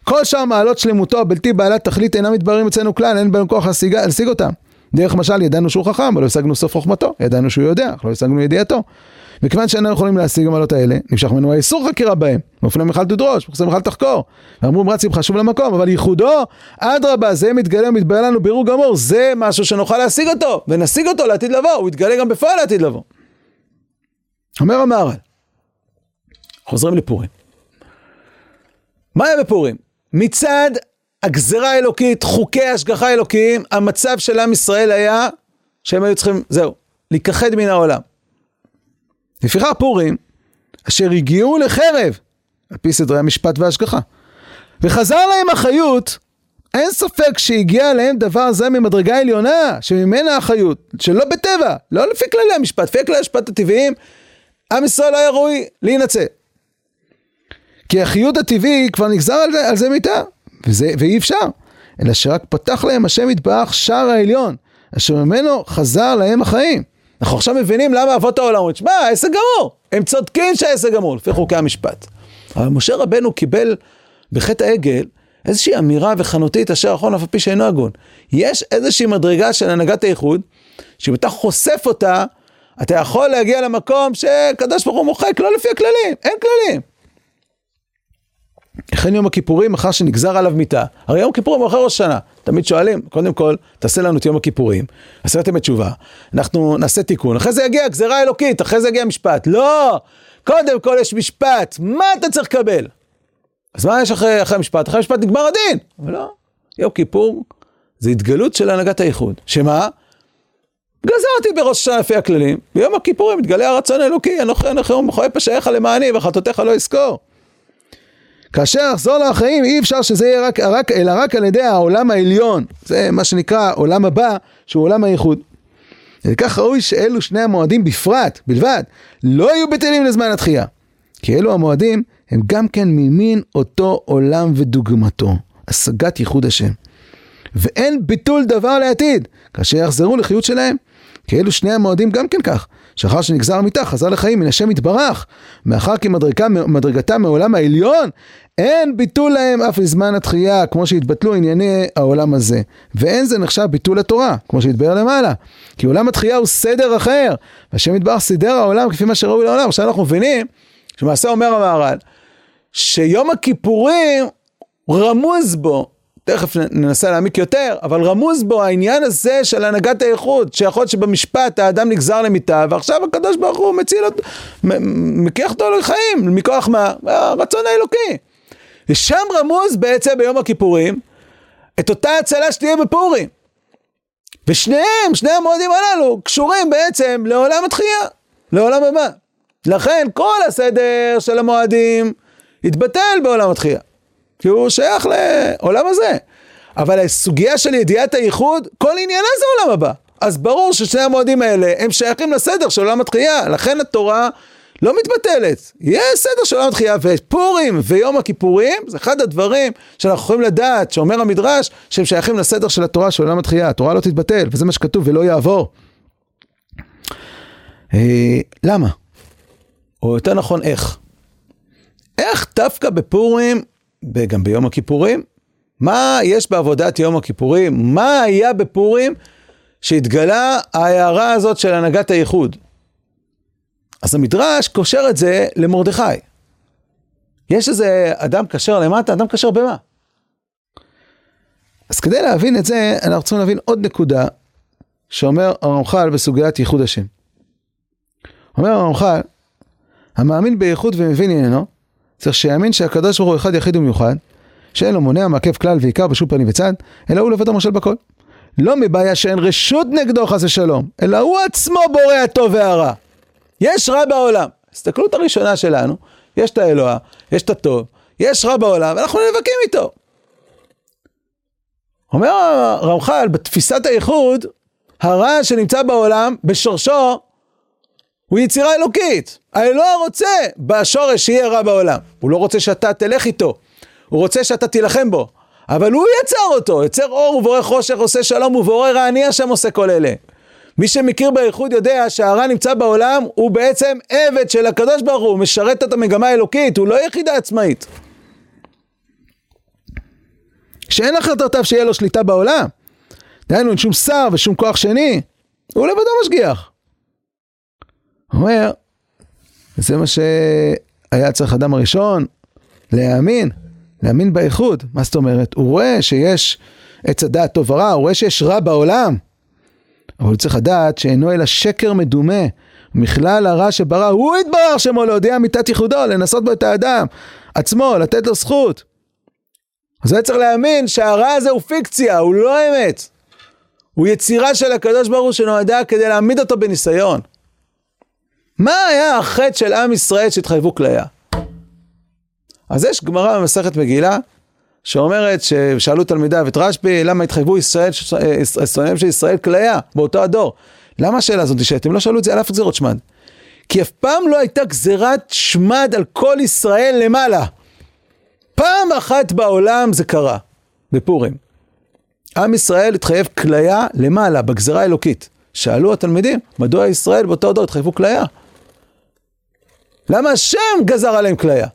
[SPEAKER 1] כל שאר מעלות שלמותו הבלתי בעלת תכלית אינם מתבררים אצלנו כלל, אין בנו כוח להשיג אותם. דרך משל ידענו שהוא חכם, אבל לא השגנו סוף חוכמתו, ידענו שהוא יודע, אך לא השגנו ידיעתו. מכיוון שאיננו יכולים להשיג המעלות האלה, נמשך ממנו האיסור חקירה בהם. מאופני מיכל תדרוש, מכסה מיכל תחקור. ואמרו מרצים חשוב למקום, אבל ייחודו, אדרבה, זה מתגלה ומתברר לנו בירור גמור, זה משהו שנוכל להשיג אותו, ונשיג אותו לעתיד לבוא, הוא יתגלה גם בפועל לעתיד לבוא. אומר המהר"ל, חוזרים לפורים. מה היה בפורים? מצד הגזרה האלוקית, חוקי השגחה אלוקיים, המצב של עם ישראל היה שהם היו צריכים, זהו, להיכחד מן העולם. לפיכך פורים, אשר הגיעו לחרב, על פי סדרי המשפט וההשגחה. וחזר להם החיות, אין ספק שהגיע להם דבר זה ממדרגה עליונה, שממנה החיות, שלא בטבע, לא לפי כללי המשפט, לפי כללי המשפט הטבעיים, עם ישראל היה ראוי להינצל. כי החיות הטבעי כבר נגזר על זה, על זה מיתה, וזה, ואי אפשר. אלא שרק פתח להם השם יתברך שער העליון, אשר ממנו חזר להם החיים. אנחנו עכשיו מבינים למה אבות העולם אומרים, שמע, העסק גמור. הם צודקים שהעסק גמור, לפי חוקי המשפט. אבל משה רבנו קיבל בחטא העגל איזושהי אמירה וחנותית אשר אחרון אף על פי שאינו הגון. יש איזושהי מדרגה של הנהגת האיחוד, שאם אתה חושף אותה, אתה יכול להגיע למקום שקדוש ברוך הוא מוחק, לא לפי הכללים, אין כללים. לכן יום הכיפורים, אחר שנגזר עליו מיתה, הרי יום הכיפורים הוא אחרי ראש השנה. תמיד שואלים, קודם כל, תעשה לנו את יום הכיפורים, עשיתם את תשובה, אנחנו נעשה תיקון, אחרי זה יגיע גזירה אלוקית, אחרי זה יגיע משפט. לא! קודם כל יש משפט, מה אתה צריך לקבל? אז מה יש אחרי, אחרי המשפט? אחרי המשפט נגמר הדין. אבל לא, יום כיפור זה התגלות של הנהגת האיחוד. שמה? גזרתי בראש השנה לפי הכללים, ביום הכיפורים מתגלה הרצון האלוקי, אנוכי אנוכי ומחולל פשעיך למעני וחטאותיך לא יזכור. כאשר אחזור לחיים אי אפשר שזה יהיה רק, רק, אלא רק על ידי העולם העליון, זה מה שנקרא עולם הבא, שהוא עולם הייחוד. וכך ראוי שאלו שני המועדים בפרט, בלבד, לא יהיו בטלים לזמן התחייה. כי אלו המועדים הם גם כן ממין אותו עולם ודוגמתו, השגת ייחוד השם. ואין ביטול דבר לעתיד, כאשר יחזרו לחיות שלהם. כי אלו שני המועדים גם כן כך, שאחר שנגזר מיתה חזר לחיים מן השם יתברך, מאחר כי מדרגתה מעולם העליון, אין ביטול להם אף לזמן התחייה, כמו שהתבטלו ענייני העולם הזה. ואין זה נחשב ביטול התורה, כמו שהתבהר למעלה. כי עולם התחייה הוא סדר אחר, והשם יתברך סידר העולם כפי מה שראוי לעולם. עכשיו אנחנו מבינים, שמעשה אומר המהר"ל, שיום הכיפורים רמוז בו תכף ננסה להעמיק יותר, אבל רמוז בו העניין הזה של הנהגת האיכות, שיכול להיות שבמשפט האדם נגזר למיטה, ועכשיו הקדוש ברוך הוא מציל אותו, מקיח אותו לחיים, מכוח מה? הרצון האלוקי. ושם רמוז בעצם ביום הכיפורים, את אותה הצלה שתהיה בפורים. ושניהם, שני המועדים הללו, קשורים בעצם לעולם התחייה, לעולם הבא. לכן כל הסדר של המועדים התבטל בעולם התחייה. כי הוא שייך לעולם הזה. אבל הסוגיה של ידיעת הייחוד, כל עניינה זה עולם הבא. אז ברור ששני המועדים האלה הם שייכים לסדר של עולם התחייה, לכן התורה לא מתבטלת. יש סדר של עולם התחייה, ופורים ויום הכיפורים זה אחד הדברים שאנחנו יכולים לדעת, שאומר המדרש, שהם שייכים לסדר של התורה של עולם התחייה. התורה לא תתבטל, וזה מה שכתוב, ולא יעבור. אה, למה? או יותר נכון, איך? איך דווקא בפורים גם ביום הכיפורים. מה יש בעבודת יום הכיפורים? מה היה בפורים שהתגלה ההערה הזאת של הנהגת הייחוד? אז המדרש קושר את זה למרדכי. יש איזה אדם כשר למטה, אדם כשר במה? אז כדי להבין את זה, אנחנו צריכים להבין עוד נקודה שאומר הרמח"ל בסוגיית ייחוד השם. אומר הרמח"ל, המאמין בייחוד ומבין עניינו, צריך שיאמין שהקדוש ברוך הוא אחד יחיד ומיוחד, שאין לו מונע, מעכב כלל ועיקר בשום פנים וצד, אלא הוא לבד המושל בכל. לא מבעיה שאין רשות נגדו חס ושלום, אלא הוא עצמו בורא הטוב והרע. יש רע בעולם. הסתכלות הראשונה שלנו, יש את האלוה, יש את הטוב, יש רע בעולם, ואנחנו נאבקים איתו. אומר הרמח"ל, בתפיסת הייחוד, הרע שנמצא בעולם, בשורשו, הוא יצירה אלוקית. האלוה רוצה בשורש שיהיה רע בעולם. הוא לא רוצה שאתה תלך איתו, הוא רוצה שאתה תילחם בו. אבל הוא יצר אותו, יצר אור ובורא חושך, עושה שלום ובורא רע, אני השם עושה כל אלה. מי שמכיר באיחוד יודע שהרע נמצא בעולם, הוא בעצם עבד של הקדוש ברוך הוא, הוא משרת את המגמה האלוקית, הוא לא יחידה עצמאית. שאין החלטותיו שיהיה לו שליטה בעולם. דהיינו, אין שום שר ושום כוח שני, הוא לבדו משגיח. אומר, זה מה שהיה צריך אדם הראשון להאמין, להאמין באיחוד. מה זאת אומרת? הוא רואה שיש עץ הדעת טוב ורע, הוא רואה שיש רע בעולם. אבל הוא צריך לדעת שאינו אלא שקר מדומה. מכלל הרע שברא, הוא יתברר שמו להודיע אמיתת ייחודו, לנסות בו את האדם עצמו, לתת לו זכות. אז היה צריך להאמין שהרע הזה הוא פיקציה, הוא לא אמת. הוא יצירה של הקדוש ברוך הוא שנועדה כדי להעמיד אותו בניסיון. מה היה החטא של עם ישראל שהתחייבו כליה? אז יש גמרא במסכת מגילה, שאומרת ששאלו תלמידיו את רשב"י, למה התחייבו ישראל, שונאים של ישראל כליה באותו הדור? למה השאלה הזאת נשאלת? הם לא שאלו את זה על אף גזירות שמד. כי אף פעם לא הייתה גזירת שמד על כל ישראל למעלה. פעם אחת בעולם זה קרה, בפורים. עם ישראל התחייב כליה למעלה, בגזירה האלוקית. שאלו התלמידים, מדוע ישראל באותו דור התחייבו כליה? למה השם גזר עליהם כליה?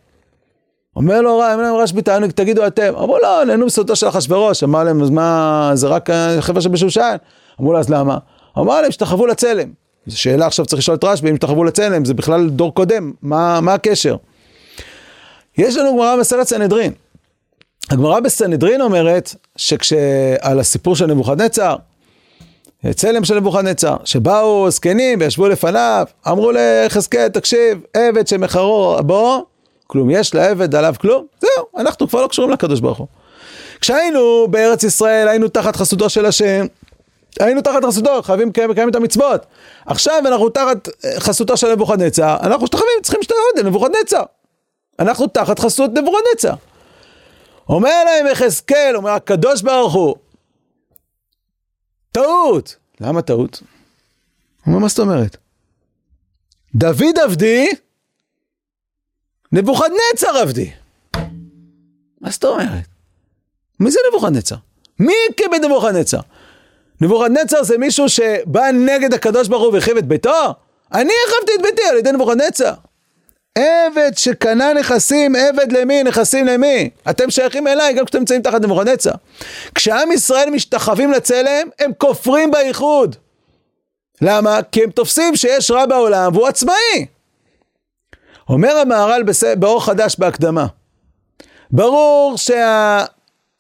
[SPEAKER 1] אומר לו רשב"י, תגידו אתם. אמרו לו, נהנו בסודו של אחשוורוש. אמר להם, אז מה, זה רק חבר'ה שבשושן? אמרו לו, אז למה? אמר להם, שתחוו לצלם. זו שאלה עכשיו צריך לשאול את רשב"י, אם שתחוו לצלם, זה בכלל דור קודם, מה, מה הקשר? יש לנו גמרא בסרט סנהדרין. הגמרא בסנהדרין אומרת, שכשעל הסיפור של נבוכדנצר, צלם של נבוכדנצר, שבאו זקנים וישבו לפניו, אמרו ליחזקאל, תקשיב, עבד שמחרו בוא, כלום, יש לעבד עליו כלום, זהו, אנחנו כבר לא קשורים לקדוש ברוך הוא. כשהיינו בארץ ישראל, היינו תחת חסותו של השם, היינו תחת חסותו, חייבים לקיים את המצוות. עכשיו אנחנו תחת אה, חסותו של נבוכדנצר, אנחנו שתחווים, צריכים להשתחוות לנבוכדנצר. אנחנו תחת חסות נבוכדנצר. אומר להם יחזקאל, אומר הקדוש ברוך הוא, טעות. למה טעות? הוא אומר, מה זאת אומרת? דוד עבדי, נבוכדנצר עבדי. מה זאת אומרת? מי זה נבוכדנצר? מי את נבוכדנצר? נבוכדנצר זה מישהו שבא נגד הקדוש ברוך הוא והחריב את ביתו? אני החרבתי את ביתי על ידי נבוכדנצר. עבד שקנה נכסים, עבד למי? נכסים למי? אתם שייכים אליי גם כשאתם נמצאים תחת נבוכדנצר. כשעם ישראל משתחווים לצלם, הם כופרים בייחוד. למה? כי הם תופסים שיש רע בעולם והוא עצמאי. אומר המהר"ל באור חדש בהקדמה, ברור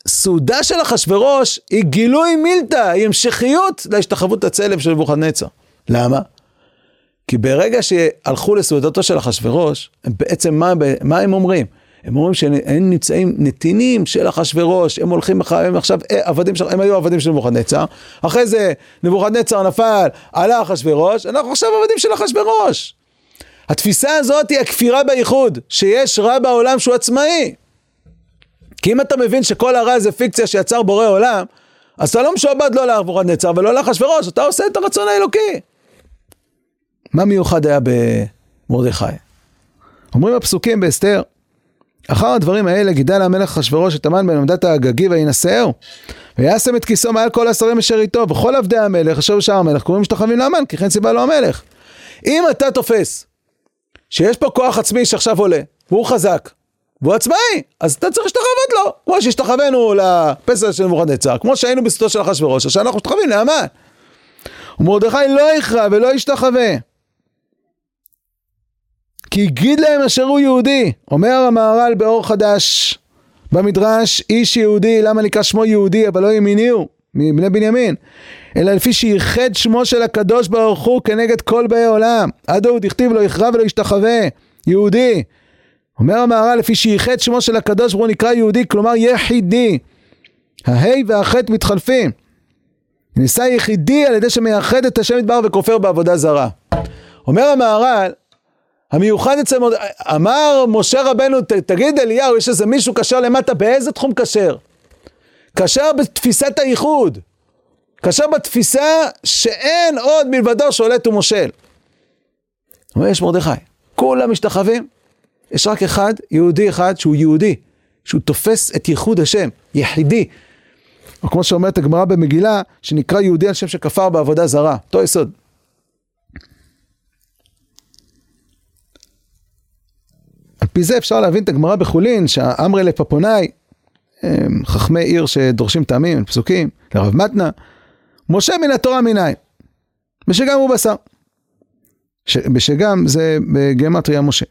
[SPEAKER 1] שהסעודה של אחשורוש היא גילוי מילתא, היא המשכיות להשתחוות הצלם של נבוכדנצר. למה? כי ברגע שהלכו לסעודתו של אחשורוש, בעצם מה, מה הם אומרים? הם אומרים שהם נמצאים נתינים של אחשורוש, הם הולכים, הם עכשיו אה, עבדים, של, הם היו עבדים של נבוכדנצר, אחרי זה נבוכדנצר נפל, עלה אחשורוש, אנחנו עכשיו עבדים של אחשורוש. התפיסה הזאת היא הכפירה בייחוד, שיש רע בעולם שהוא עצמאי. כי אם אתה מבין שכל הרע זה פיקציה שיצר בורא עולם, אז אתה לא משועבד לא לאחשוורוש ולא לאחשוורוש, אתה עושה את הרצון האלוקי. מה מיוחד היה במרדכי? אומרים הפסוקים באסתר, אחר הדברים האלה גידל המלך אחשוורוש את המן בן עמדת האגגי וינשאהו. וישם את כיסו מעל כל השרים אשר איתו, וכל עבדי המלך אשר בשער המלך קוראים משתחווים לאמן, כי כן סיבה לו המלך. אם אתה תופס שיש פה כוח עצמי שעכשיו עולה, והוא חזק, והוא עצמאי, אז אתה צריך להשתחוות לו, כמו שהשתחווינו לפסל של נבוכדנצר, כמו שהיינו בסודו של אחשוורוש, עכשיו אנחנו משתחווים לאמן. ומרדכי לא יכרע ולא ישתחווה. כי הגיד להם אשר הוא יהודי, אומר המהר"ל באור חדש במדרש, איש יהודי, למה נקרא שמו יהודי, אבל לא ימיני הוא, מבני בנימין, אלא לפי שייחד שמו של הקדוש ברוך הוא כנגד כל באי עולם, עד הוא דכתיב לא יכרע ולא ישתחווה, יהודי. אומר המהר"ל, לפי שייחד שמו של הקדוש ברוך הוא נקרא יהודי, כלומר יחידי. ההי והחטא מתחלפים. נעשה יחידי על ידי שמייחד את השם יתבר וכופר בעבודה זרה. אומר המהר"ל, המיוחד אצל, אמר משה רבנו, ת, תגיד אליהו, יש איזה מישהו כשר למטה, באיזה תחום כשר? כשר בתפיסת הייחוד. כשר בתפיסה שאין עוד מלבדו שולט ומושל. אומר, יש מרדכי, כולם משתחווים, יש רק אחד, יהודי אחד, שהוא יהודי, שהוא תופס את ייחוד השם, יחידי. או כמו שאומרת הגמרא במגילה, שנקרא יהודי על שם שכפר בעבודה זרה, אותו יסוד. על פי זה אפשר להבין את הגמרא בחולין, שהאמרי לפפונאי, חכמי עיר שדורשים טעמים, פסוקים, לרב מתנה, משה מן התורה מנין, בשגם הוא בשר. ש... בשגם זה בגמטריה משה.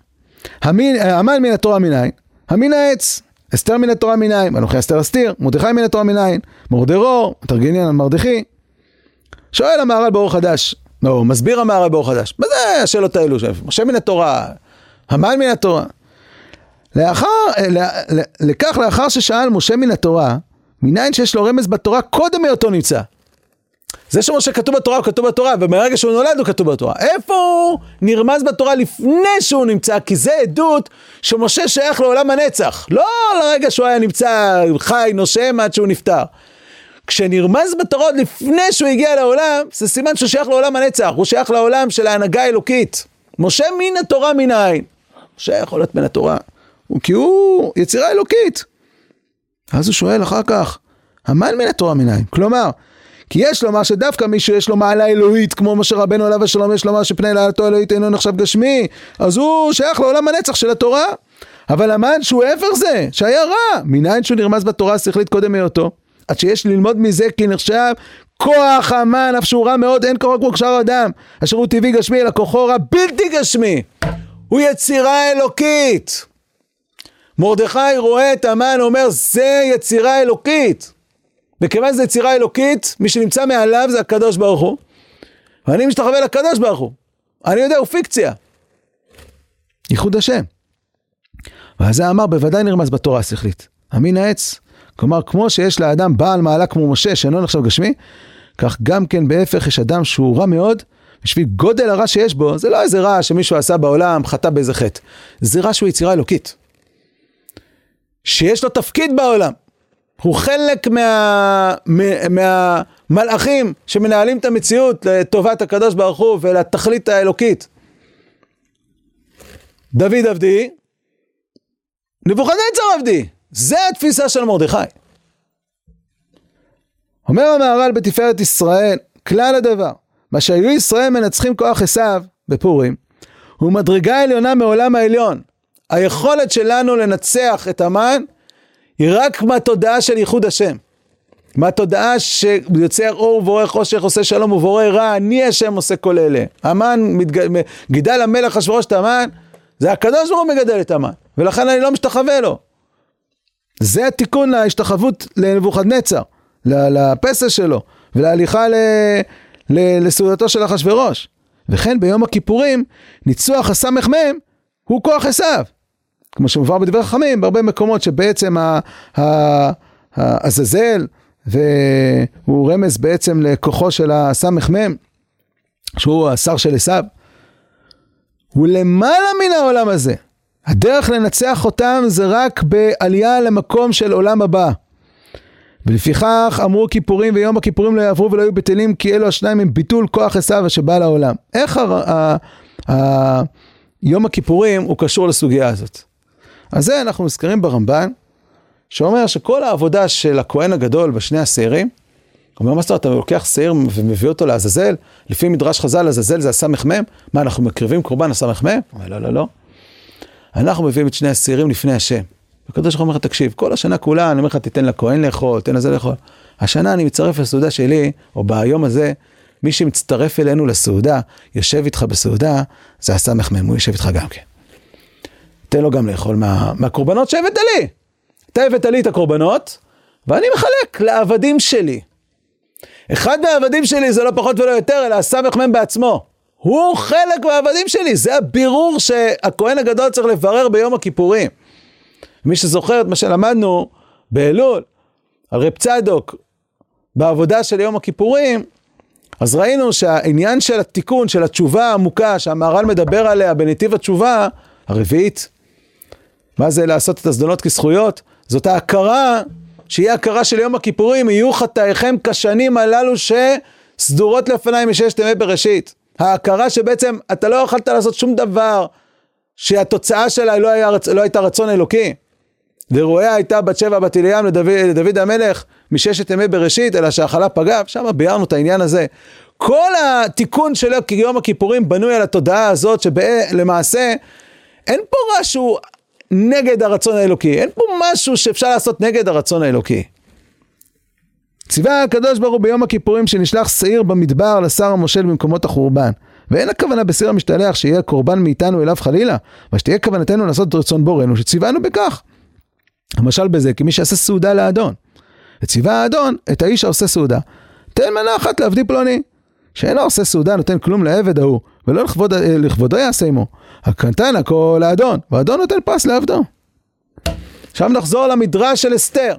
[SPEAKER 1] המין, המן מן התורה מנין, המין העץ, אסתר מן התורה מנין, אנוכי אסתר אסתיר, מרדכי מן התורה מנין, מורדרו, תרגניין על מרדכי. שואל המהר"ל באור חדש, לא, מסביר המהר"ל באור חדש, מה זה השאלות האלו, משה מן התורה, המן מן התורה. לאחר, לכך לאחר ששאל משה מן התורה, מניין שיש לו רמז בתורה קודם היותו נמצא. זה שמשה כתוב בתורה הוא כתוב בתורה, ומרגע שהוא נולד הוא כתוב בתורה. איפה הוא נרמז בתורה לפני שהוא נמצא? כי זה עדות שמשה שייך לעולם הנצח. לא לרגע שהוא היה נמצא חי, נושם עד שהוא נפטר. כשנרמז בתורה עוד לפני שהוא הגיע לעולם, זה סימן שהוא שייך לעולם הנצח, הוא שייך לעולם של ההנהגה האלוקית. משה מן התורה מנין. משה יכול להיות מן התורה. כי הוא יצירה אלוקית. אז הוא שואל אחר כך, המן מן התורה מנין? כלומר, כי יש לומר שדווקא מי שיש לו מעלה אלוהית, כמו משה רבנו עליו השלום, יש לומר שפני לעלתו אלוהית אינו נחשב גשמי, אז הוא שייך לעולם הנצח של התורה. אבל המן שהוא ההפך זה, שהיה רע, מנין שהוא נרמז בתורה השכלית קודם היותו? עד שיש ללמוד מזה כי נחשב כוח המן, אף שהוא רע מאוד, אין כוח כמו כשאר אדם, אשר הוא טבעי גשמי, אלא כוחו רע בלתי גשמי. הוא יצירה אלוקית. מרדכי רואה את המן, אומר, זה יצירה אלוקית. וכיוון שזו יצירה אלוקית, מי שנמצא מעליו זה הקדוש ברוך הוא. ואני משתחווה לקדוש ברוך הוא. אני יודע, הוא פיקציה. ייחוד השם. ועל זה אמר, בוודאי נרמז בתורה השכלית. אמין העץ. כלומר, כמו שיש לאדם בעל מעלה כמו משה, שאינו נחשב גשמי, כך גם כן בהפך יש אדם שהוא רע מאוד, בשביל גודל הרע שיש בו, זה לא איזה רע שמישהו עשה בעולם, חטא באיזה חטא. זה רע שהוא יצירה אלוקית. שיש לו תפקיד בעולם. הוא חלק מה, מה, מהמלאכים שמנהלים את המציאות לטובת הקדוש ברוך הוא ולתכלית האלוקית. דוד עבדי, נבוכדנצר עבדי. זה התפיסה של מרדכי. אומר המהר"ל בתפארת ישראל, כלל הדבר, מה שהיו ישראל מנצחים כוח עשיו בפורים, הוא מדרגה עליונה מעולם העליון. היכולת שלנו לנצח את המן היא רק מהתודעה של ייחוד השם. מהתודעה שיוצר אור ובורא חושך, עושה שלום ובורא רע, אני השם עושה כל אלה. המן, מתג... גידל המלך אשוורוש את המן, זה הקדוש ברוך הוא מגדל את המן, ולכן אני לא משתחווה לו. זה התיקון להשתחוות לנבוכדנצר, לפסל שלו, ולהליכה ל... ל... לסעודתו של אחשורוש. וכן ביום הכיפורים, ניצוח הסמ"ם הוא כוח עשיו. כמו שמובא בדברי חכמים, בהרבה מקומות שבעצם העזאזל, והוא רמז בעצם לכוחו של הסמ"ם, שהוא השר של עשיו, הוא למעלה מן העולם הזה. הדרך לנצח אותם זה רק בעלייה למקום של עולם הבא. ולפיכך אמרו כיפורים ויום הכיפורים לא יעברו ולא יהיו בטלים כי אלו השניים הם ביטול כוח עשיו שבא לעולם. איך יום הכיפורים הוא קשור לסוגיה הזאת? אז זה אנחנו נזכרים ברמב"ן, שאומר שכל העבודה של הכהן הגדול בשני השעירים, אומר מה זאת אומרת, אתה לוקח שעיר ומביא אותו לעזאזל, לפי מדרש חז"ל עזאזל זה הסמ"ם, מה אנחנו מקריבים קורבן הסמ"ם? אומר לא לא לא, אנחנו מביאים את שני השעירים לפני השם. הקדוש ברוך הוא אומר לך, תקשיב, כל השנה כולה, אני אומר לך, תיתן לכהן לאכול, תן לזה לאכול. השנה אני מצטרף לסעודה שלי, או ביום הזה, מי שמצטרף אלינו לסעודה, יושב איתך בסעודה, זה הסמ"ם, הוא יושב איתך גם כן. תן לו גם לאכול מה, מהקורבנות שהבאת לי. אתה הבאת לי את הקורבנות, ואני מחלק לעבדים שלי. אחד מהעבדים שלי זה לא פחות ולא יותר, אלא הסמ"ם בעצמו. הוא חלק מהעבדים שלי, זה הבירור שהכהן הגדול צריך לברר ביום הכיפורים. מי שזוכר את מה שלמדנו באלול, על רב צדוק, בעבודה של יום הכיפורים, אז ראינו שהעניין של התיקון, של התשובה העמוקה, שהמהר"ל מדבר עליה בנתיב התשובה, הרביעית, מה זה לעשות את הזדונות כזכויות? זאת ההכרה, שהיא הכרה של יום הכיפורים, יהיו חטאיכם כשנים הללו שסדורות לפניי מששת ימי בראשית. ההכרה שבעצם אתה לא יכולת לעשות שום דבר שהתוצאה שלה לא, היה, לא הייתה רצון אלוקי. ורואיה הייתה בת שבע בת אליאם לדוד, לדוד המלך מששת ימי בראשית, אלא שהחלה פגע, שם ביארנו את העניין הזה. כל התיקון של יום הכיפורים בנוי על התודעה הזאת שלמעשה אין פה משהו נגד הרצון האלוקי, אין פה משהו שאפשר לעשות נגד הרצון האלוקי. ציווה הקדוש ברוך הוא ביום הכיפורים שנשלח שעיר במדבר לשר המושל במקומות החורבן. ואין הכוונה בסיר המשתלח שיהיה קורבן מאיתנו אליו חלילה, אבל שתהיה כוונתנו לעשות את רצון בורנו שציוונו בכך. למשל בזה, כי מי שעשה סעודה לאדון. וציווה האדון את האיש העושה סעודה. תן מנה אחת לעבדי פלוני. שאינו עושה סעודה נותן כלום לעבד ההוא, ולא לכבוד, לכבודו יעשה עמו. הקנתן הכל לאדון, והאדון נותן פרס לעבדו. עכשיו נחזור למדרש של אסתר.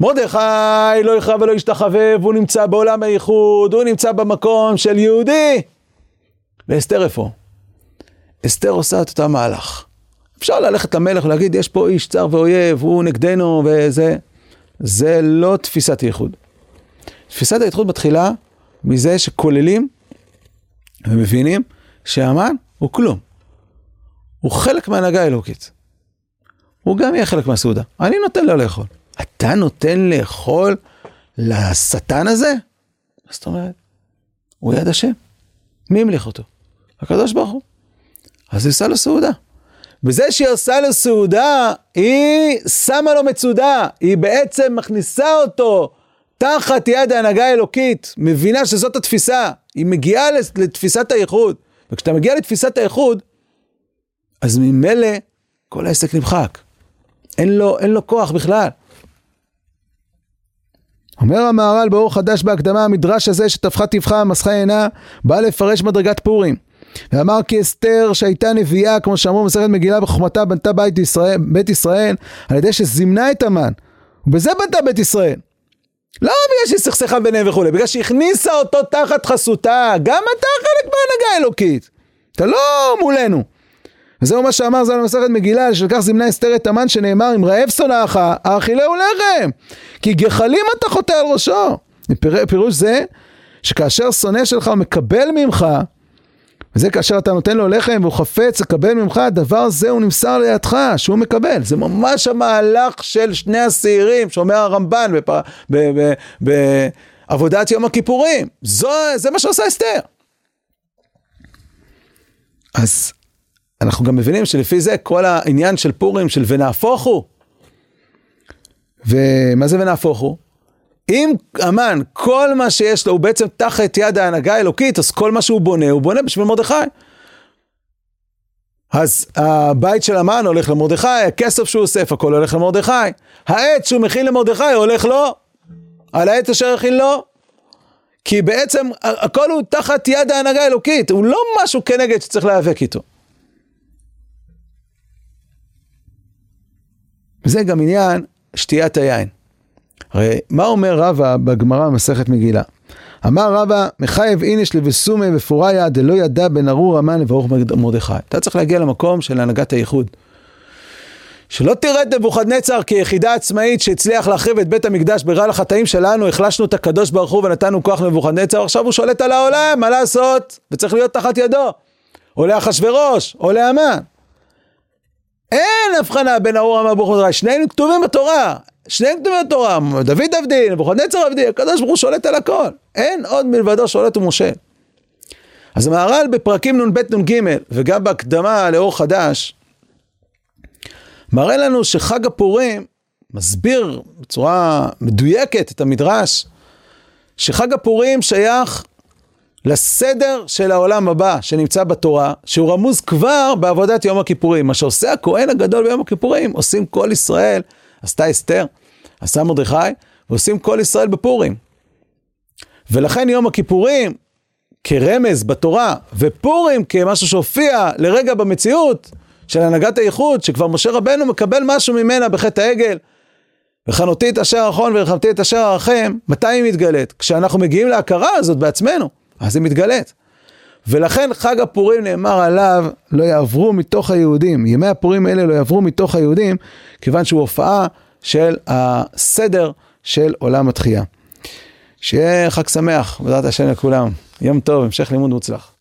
[SPEAKER 1] מרדכי לא יכרע ולא ישתחווה, והוא נמצא בעולם הייחוד, הוא נמצא במקום של יהודי. ואסתר איפה? אסתר עושה את אותה מהלך. אפשר ללכת למלך ולהגיד, יש פה איש צר ואויב, הוא נגדנו וזה. זה לא תפיסת ייחוד. תפיסת הייחוד מתחילה מזה שכוללים ומבינים שהמן הוא כלום. הוא חלק מהנהגה האלוקית. הוא גם יהיה חלק מהסעודה. אני נותן לו לאכול. אתה נותן לאכול לשטן הזה? מה זאת אומרת? הוא יד השם. מי המליך אותו? הקדוש ברוך הוא. אז היא עושה לו סעודה. וזה שהיא עושה לו סעודה, היא שמה לו מצודה, היא בעצם מכניסה אותו תחת יד ההנהגה האלוקית, מבינה שזאת התפיסה, היא מגיעה לתפיסת הייחוד, וכשאתה מגיע לתפיסת הייחוד, אז ממילא כל העסק נמחק. אין לו, אין לו כוח בכלל. אומר המהר"ל באור חדש בהקדמה, המדרש הזה שטפחה טבחה מסכה עינה, בא לפרש מדרגת פורים. ואמר כי אסתר שהייתה נביאה, כמו שאמרו במסכת מגילה בחוכמתה, בנתה בית ישראל, בית ישראל, על ידי שזימנה את המן. ובזה בנתה בית ישראל. לא בגלל שהיא סכסכה ביניהם וכולי, בגלל שהכניסה אותו תחת חסותה. גם אתה חלק מהנהגה האלוקית. אתה לא מולנו. וזהו מה שאמר ז"ל במסכת מגילה, שלקח זמנה אסתר את המן שנאמר, אם רעב שונאך, האכילהו לחם, כי גחלים אתה חוטא על ראשו. פירוש זה, שכאשר שונא שלך מקבל ממך, וזה כאשר אתה נותן לו לחם והוא חפץ לקבל ממך, הדבר זה הוא נמסר לידך, שהוא מקבל. זה ממש המהלך של שני השעירים, שאומר הרמב"ן בעבודת יום הכיפורים. זו, זה מה שעושה אסתר. אז אנחנו גם מבינים שלפי זה כל העניין של פורים של ונהפוך הוא. ומה זה ונהפוך הוא? אם המן, כל מה שיש לו הוא בעצם תחת יד ההנהגה האלוקית, אז כל מה שהוא בונה, הוא בונה בשביל מרדכי. אז הבית של המן הולך למרדכי, הכסף שהוא אוסף, הכל הולך למרדכי. העץ שהוא מכין למרדכי הולך לו, על העץ אשר הכין לו. כי בעצם הכל הוא תחת יד ההנהגה האלוקית, הוא לא משהו כנגד שצריך להיאבק איתו. וזה גם עניין שתיית היין. הרי מה אומר רבא בגמרא במסכת מגילה? אמר רבא, מחייב איניש לבסומי ופוריה דלא ידע בן ארור המן לברוך מרדכי. אתה צריך להגיע למקום של הנהגת הייחוד. שלא תרד נבוכדנצר כיחידה עצמאית שהצליח להחריב את בית המקדש ברע לחטאים שלנו, החלשנו את הקדוש ברוך הוא ונתנו כוח לנבוכדנצר, עכשיו הוא שולט על העולם, מה לעשות? וצריך להיות תחת ידו. או לאחשוורוש, או לאמן. אין הבחנה בין המן לברוך מרדכי, שנינו כתובים בתורה. שניהם כתובים בתורה, דוד עבדי, נבוכדנצר עבדי, הקדוש ברוך הוא שולט על הכל. אין עוד מלבדו שולט ומושל. אז המהר"ל בפרקים נ"ב נ"ג, וגם בהקדמה לאור חדש, מראה לנו שחג הפורים מסביר בצורה מדויקת את המדרש, שחג הפורים שייך לסדר של העולם הבא שנמצא בתורה, שהוא רמוז כבר בעבודת יום הכיפורים. מה שעושה הכהן הגדול ביום הכיפורים, עושים כל ישראל, עשתה אסתר, עשה מרדכי, ועושים כל ישראל בפורים. ולכן יום הכיפורים כרמז בתורה, ופורים כמשהו שהופיע לרגע במציאות, של הנהגת הייחוד, שכבר משה רבנו מקבל משהו ממנה בחטא העגל. וחנותי את אשר אחון ורחמתי את אשר ארחם, מתי היא מתגלית? כשאנחנו מגיעים להכרה הזאת בעצמנו, אז היא מתגלית. ולכן חג הפורים נאמר עליו, לא יעברו מתוך היהודים. ימי הפורים האלה לא יעברו מתוך היהודים, כיוון שהוא הופעה של הסדר של עולם התחייה. שיהיה חג שמח, בעזרת השם לכולם. יום טוב, המשך לימוד מוצלח.